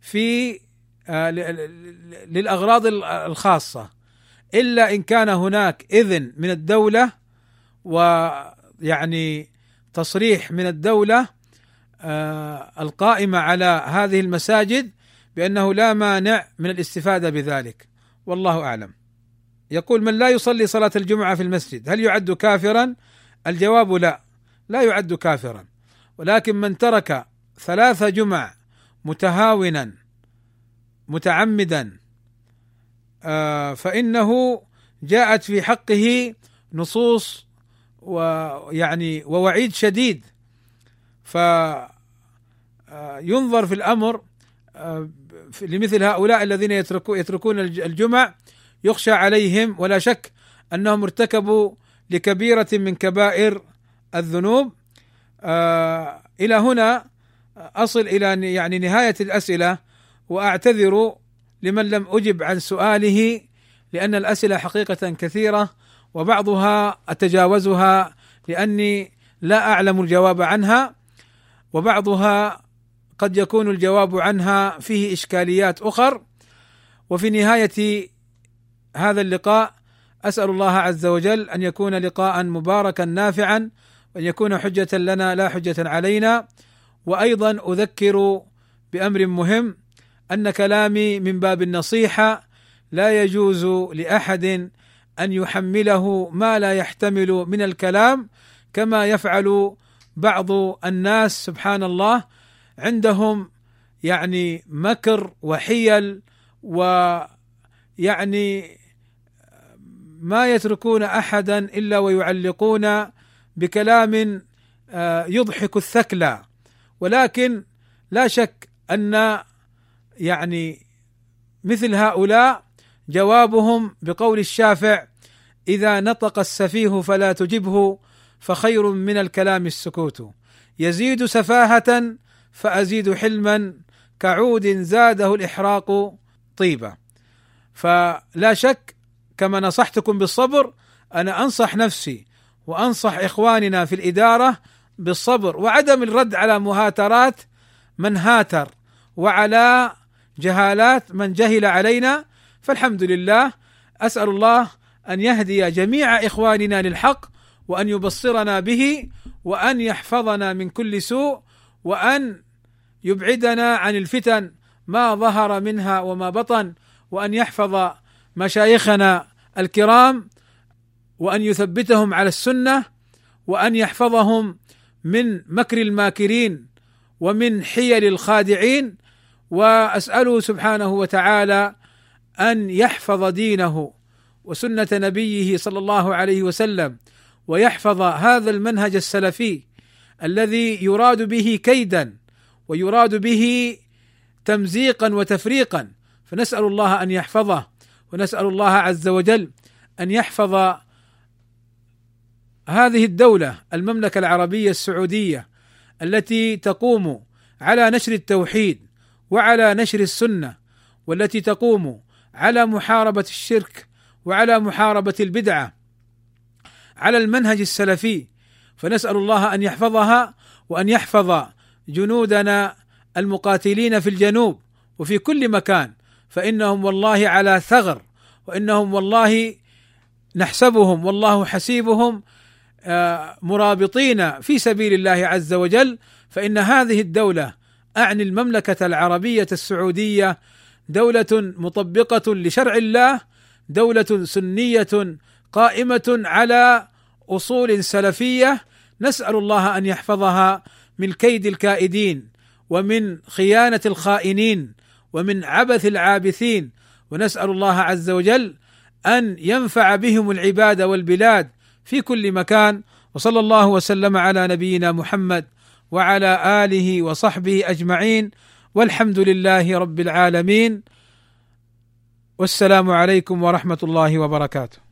في آه، للأغراض الخاصة إلا إن كان هناك إذن من الدولة ويعني تصريح من الدولة آه، القائمة على هذه المساجد بأنه لا مانع من الاستفادة بذلك والله أعلم يقول من لا يصلي صلاة الجمعة في المسجد هل يعد كافرا؟ الجواب لا لا يعد كافرا. ولكن من ترك ثلاث جمع متهاونا متعمدا آه، فإنه جاءت في حقه نصوص ويعني ووعيد شديد. فينظر آه، في الأمر آه، لمثل هؤلاء الذين يتركون الجمع يخشى عليهم. ولا شك أنهم ارتكبوا لكبيرة من كبائر الذنوب. آه إلى هنا أصل إلى يعني نهاية الأسئلة وأعتذر لمن لم أجب عن سؤاله لأن الأسئلة حقيقة كثيرة وبعضها أتجاوزها لأني لا أعلم الجواب عنها وبعضها قد يكون الجواب عنها فيه إشكاليات أخر. وفي نهاية هذا اللقاء أسأل الله عز وجل أن يكون لقاء مباركا نافعا وأن يكون حجة لنا لا حجة علينا. وأيضا أذكر بأمر مهم أن كلامي من باب النصيحة لا يجوز لأحد أن يحمله ما لا يحتمل من الكلام كما يفعل بعض الناس سبحان الله. عندهم يعني مكر وحيل ويعني ما يتركون أحدا إلا ويعلقون بكلام آه، يضحك الثكلى. ولكن لا شك أن يعني مثل هؤلاء جوابهم بقول الشافع إذا نطق السفيه فلا تجبه فخير من الكلام السكوت. يزيد سفاهة فأزيد حلما كعود زاده الإحراق طيبة. فلا شك كما نصحتكم بالصبر أنا أنصح نفسي وأنصح إخواننا في الإدارة بالصبر وعدم الرد على مهاترات من هاتر وعلى جهالات من جهل علينا. فالحمد لله أسأل الله أن يهدي جميع إخواننا للحق وأن يبصرنا به وأن يحفظنا من كل سوء وأن يبعدنا عن الفتن ما ظهر منها وما بطن وأن يحفظ مشايخنا الكرام وأن يثبتهم على السنة وأن يحفظهم من مكر الماكرين ومن حيل الخادعين. وأسأله سبحانه وتعالى أن يحفظ دينه وسنة نبيه صلى الله عليه وسلم ويحفظ هذا المنهج السلفي الذي يراد به كيدا ويراد به تمزيقا وتفريقا. فنسأل الله أن يحفظه. ونسأل الله عز وجل أن يحفظ هذه الدولة المملكة العربية السعودية التي تقوم على نشر التوحيد وعلى نشر السنة والتي تقوم على محاربة الشرك وعلى محاربة البدعة على المنهج السلفي. فنسأل الله أن يحفظها وأن يحفظ جنودنا المقاتلين في الجنوب وفي كل مكان. فإنهم والله على ثغر وإنهم والله نحسبهم والله حسيبهم آه، مرابطين في سبيل الله عز وجل. فإن هذه الدولة أعني المملكة العربية السعودية دولة مطبقة لشرع الله دولة سنية قائمة على أصول سلفية. نسأل الله أن يحفظها من كيد الكائدين ومن خيانة الخائنين. ومن عبث العابثين. ونسأل الله عز وجل أن ينفع بهم العباد والبلاد في كل مكان. وصلى الله وسلم على نبينا محمد وعلى آله وصحبه أجمعين. والحمد لله رب العالمين. والسلام عليكم ورحمة الله وبركاته.